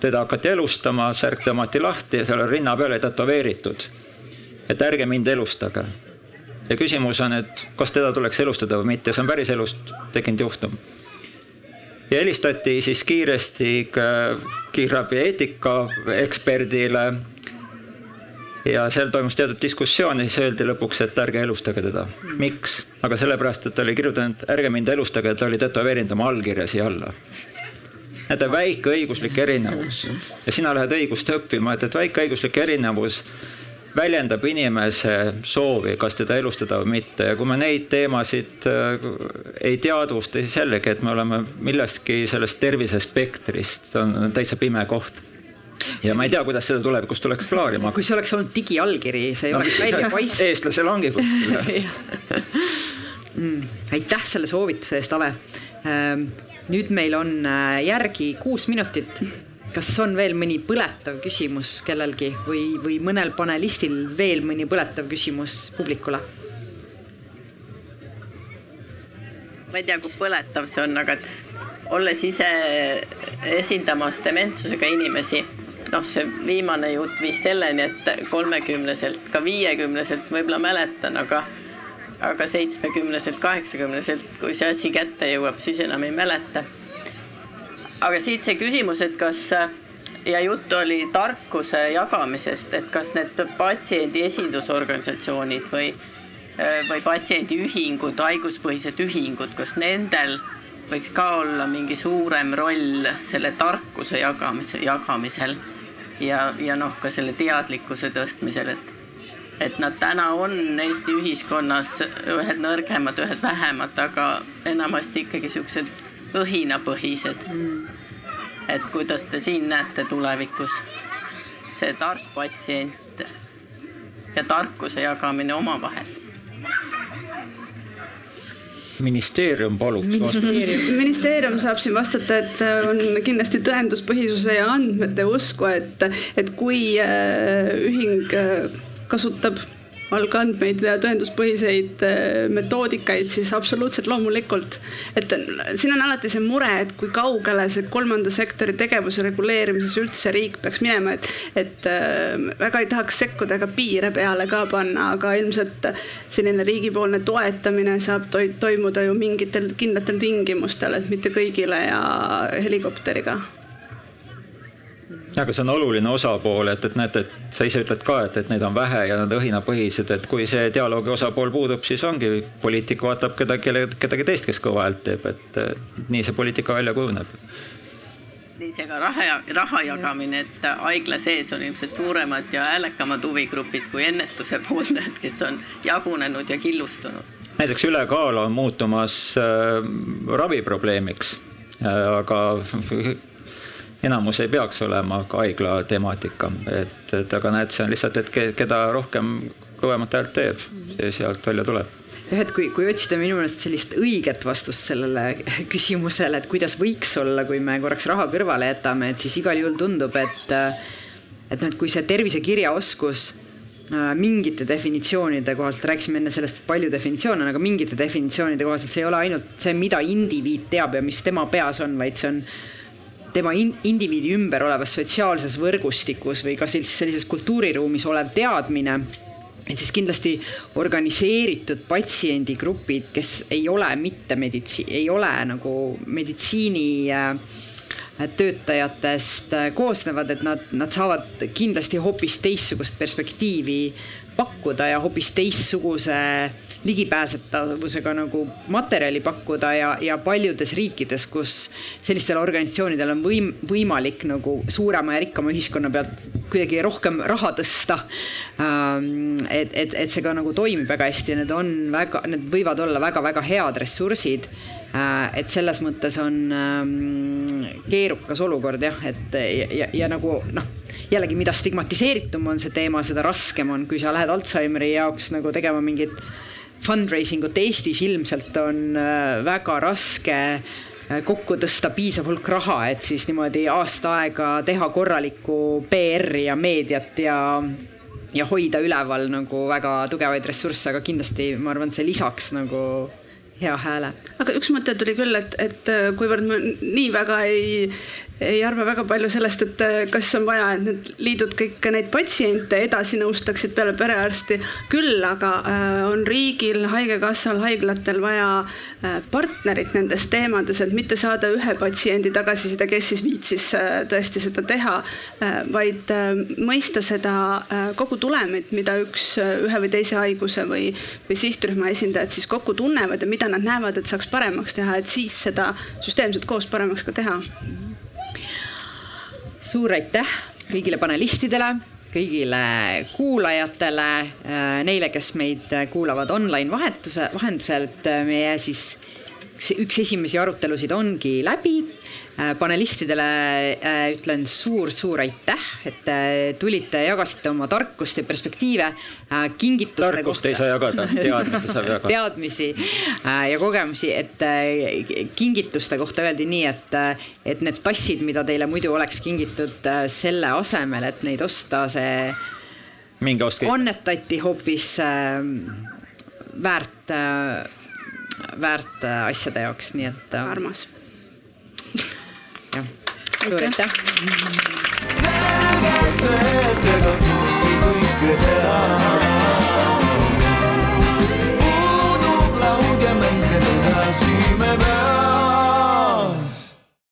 teda hakati elustama, särk tõmmati lahti ja seal rinna peal oli tätoveeritud, et ärge mind elustage. ja küsimus on, et kas teda tuleks elustada või mitte, see on päriselust tekkinud juhtum ja helistati siis kiiresti kiirabi eetikaeksperdile. ja seal toimus teatud diskussioon ja siis öeldi lõpuks, et ärge elustage teda. miks? aga sellepärast, et ta oli kirjutanud, ärge mind elustage, ta oli tätoveerinud oma allkirja siia alla. näete, väike õiguslik erinevus ja sina lähed õigust õppima, et, et väike õiguslik erinevus väljendab inimese soovi, kas teda elustada või mitte ja kui me neid teemasid äh, ei teadvusta, siis jällegi, et me oleme millestki sellest tervisespektrist, see on täitsa pime koht ja ma ei tea, kuidas seda tulevikus tuleks klaarima. kui see oleks olnud digiallkiri, see ei no, oleks välja paistnud. eestlasel ongi kuskil mm, aitäh selle soovituse eest, Ave. Ähm, nüüd meil on äh, järgi kuus minutit kas on veel mõni põletav küsimus kellelgi või, või mõnel panelistil veel mõni põletav küsimus publikule? ma ei tea, kui põletav see on, aga olles ise esindamas dementsusega inimesi, noh, see viimane jutt viis selleni, et kolmekümneselt, ka viiekümneselt võib-olla mäletan, aga aga seitsmekümneselt, kaheksakümneselt, kui see asi kätte jõuab, siis enam ei mäleta aga siit see küsimus, et kas ja juttu oli tarkuse jagamisest, et kas need patsiendi esindusorganisatsioonid või, või patsiendiühingud, haiguspõhised ühingud, kas nendel võiks ka olla mingi suurem roll selle tarkuse jagamise, jagamisel? Ja, ja noh, ka selle teadlikkuse tõstmisel, et et nad täna on Eesti ühiskonnas ühed nõrgemad, ühed vähemad, aga enamasti ikkagi siuksed õhinapõhised mm et kuidas te siin näete tulevikus see tark patsient ja tarkuse jagamine omavahel? ministeerium paluks ministeerium. ministeerium saab siin vastata, et on kindlasti tõenduspõhisuse ja andmete usku, et, et kui äh, ühing äh, kasutab algandmeid ja tõenduspõhiseid äh, metoodikaid, siis absoluutselt loomulikult. et siin on alati see mure, et kui kaugele see kolmanda sektori tegevuse reguleerimises üldse riik peaks minema, et, et äh, väga ei tahaks sekkuda ega piire peale ka panna, aga ilmselt selline riigipoolne toetamine saab toimuda ju mingitel kindlatel tingimustel, et mitte kõigile ja helikopteriga aga see on oluline osapool, et, et näete, et sa ise ütled ka, et, et neid on vähe ja nad õhinapõhised, et kui see dialoogi osapool puudub, siis ongi poliitik vaatab keda, kelle, kedagi teist, kes kõva häält teeb, et nii see poliitika välja kujuneb nii see ka raha, raha jagamine, et haigla sees on ilmselt suuremad ja häälekamad huvigrupid kui ennetuse pooldajad, kes on jagunenud ja killustunud. näiteks ülekaal on muutumas äh, raviprobleemiks äh,, aga enamus ei peaks olema haigla temaatika, et, et aga näed, see on lihtsalt, et keda rohkem kõvemat häält teeb, see sealt välja tuleb. Jah, et kui, kui otsida minu meelest sellist õiget vastust sellele küsimusele, et kuidas võiks olla, kui me korraks raha kõrvale jätame, et siis igal juhul tundub, et et noh, et kui see tervisekirjaoskus äh, mingite definitsioonide kohaselt, rääkisime enne sellest, et palju definitsioone on, aga mingite definitsioonide kohaselt see ei ole ainult see, mida indiviid teab ja mis tema peas on, vaid see on tema in, indiviidi ümber olevas sotsiaalses võrgustikus või ka sellises, sellises kultuuriruumis olev teadmine et siis kindlasti organiseeritud patsiendigrupid, kes ei ole mitte meditsi-, ei ole nagu meditsiini äh, töötajatest äh, koosnevad, et nad, nad saavad kindlasti hoopis teistsugust perspektiivi pakkuda ja hoopis teistsuguse ligipääsetavusega nagu materjali pakkuda ja, ja paljudes riikides, kus sellistel organisatsioonidel on võim-, võimalik nagu suurema ja rikkama ühiskonna pealt kuidagi rohkem raha tõsta. Ähm, et, et, et see ka nagu toimib väga hästi ja need on väga, need võivad olla väga-väga head ressursid et selles mõttes on ähm, keerukas olukord jah, et ja, ja, ja nagu noh, jällegi, mida stigmatiseeritum on see teema, seda raskem on, kui sa lähed Alžeimeri jaoks nagu tegema mingit fundraising ut. Eestis ilmselt on äh, väga raske äh, kokku tõsta piisav hulk raha, et siis niimoodi aasta aega teha korralikku PR-i ja meediat ja ja hoida üleval nagu väga tugevaid ressursse, aga kindlasti ma arvan, see lisaks nagu hea hääle. aga üks mõte tuli küll, et, et kuivõrd ma nii väga ei ei arva väga palju sellest, et äh, kas on vaja, et need liidud kõik neid patsiente edasi nõustaksid peale perearsti. küll aga äh, on riigil, Haigekassal, haiglatel vaja äh, partnerit nendes teemades, et mitte saada ühe patsiendi tagasiside, kes siis viitsis tõesti seda teha, vaid mõista seda kogu tulemit, mida üks ühe või teise haiguse või, või sihtrühma esindajad siis kokku tunnevad ja mida nad näevad, et saaks paremaks teha, et siis seda süsteemselt koos paremaks ka teha suur aitäh kõigile panelistidele, kõigile kuulajatele, äh, neile, kes meid kuulavad online vahetuse, vahendusel, et meie siis üks, üks esimesi arutelusid ongi läbi panelistidele äh, ütlen suur-suur aitäh, et äh, tulite ja jagasite oma tarkust ja perspektiive. tarkust kohta. ei saa jagada, teadmisi saab jagada. teadmisi ja kogemusi, et kingituste kohta öeldi nii, et, et need tassid, mida teile muidu oleks kingitud selle asemel, et neid osta, see minge ostke. annetati hoopis väärt, väärt asjade jaoks, nii et. armas jah, suur aitäh. selge see, et ega kõike kõike teha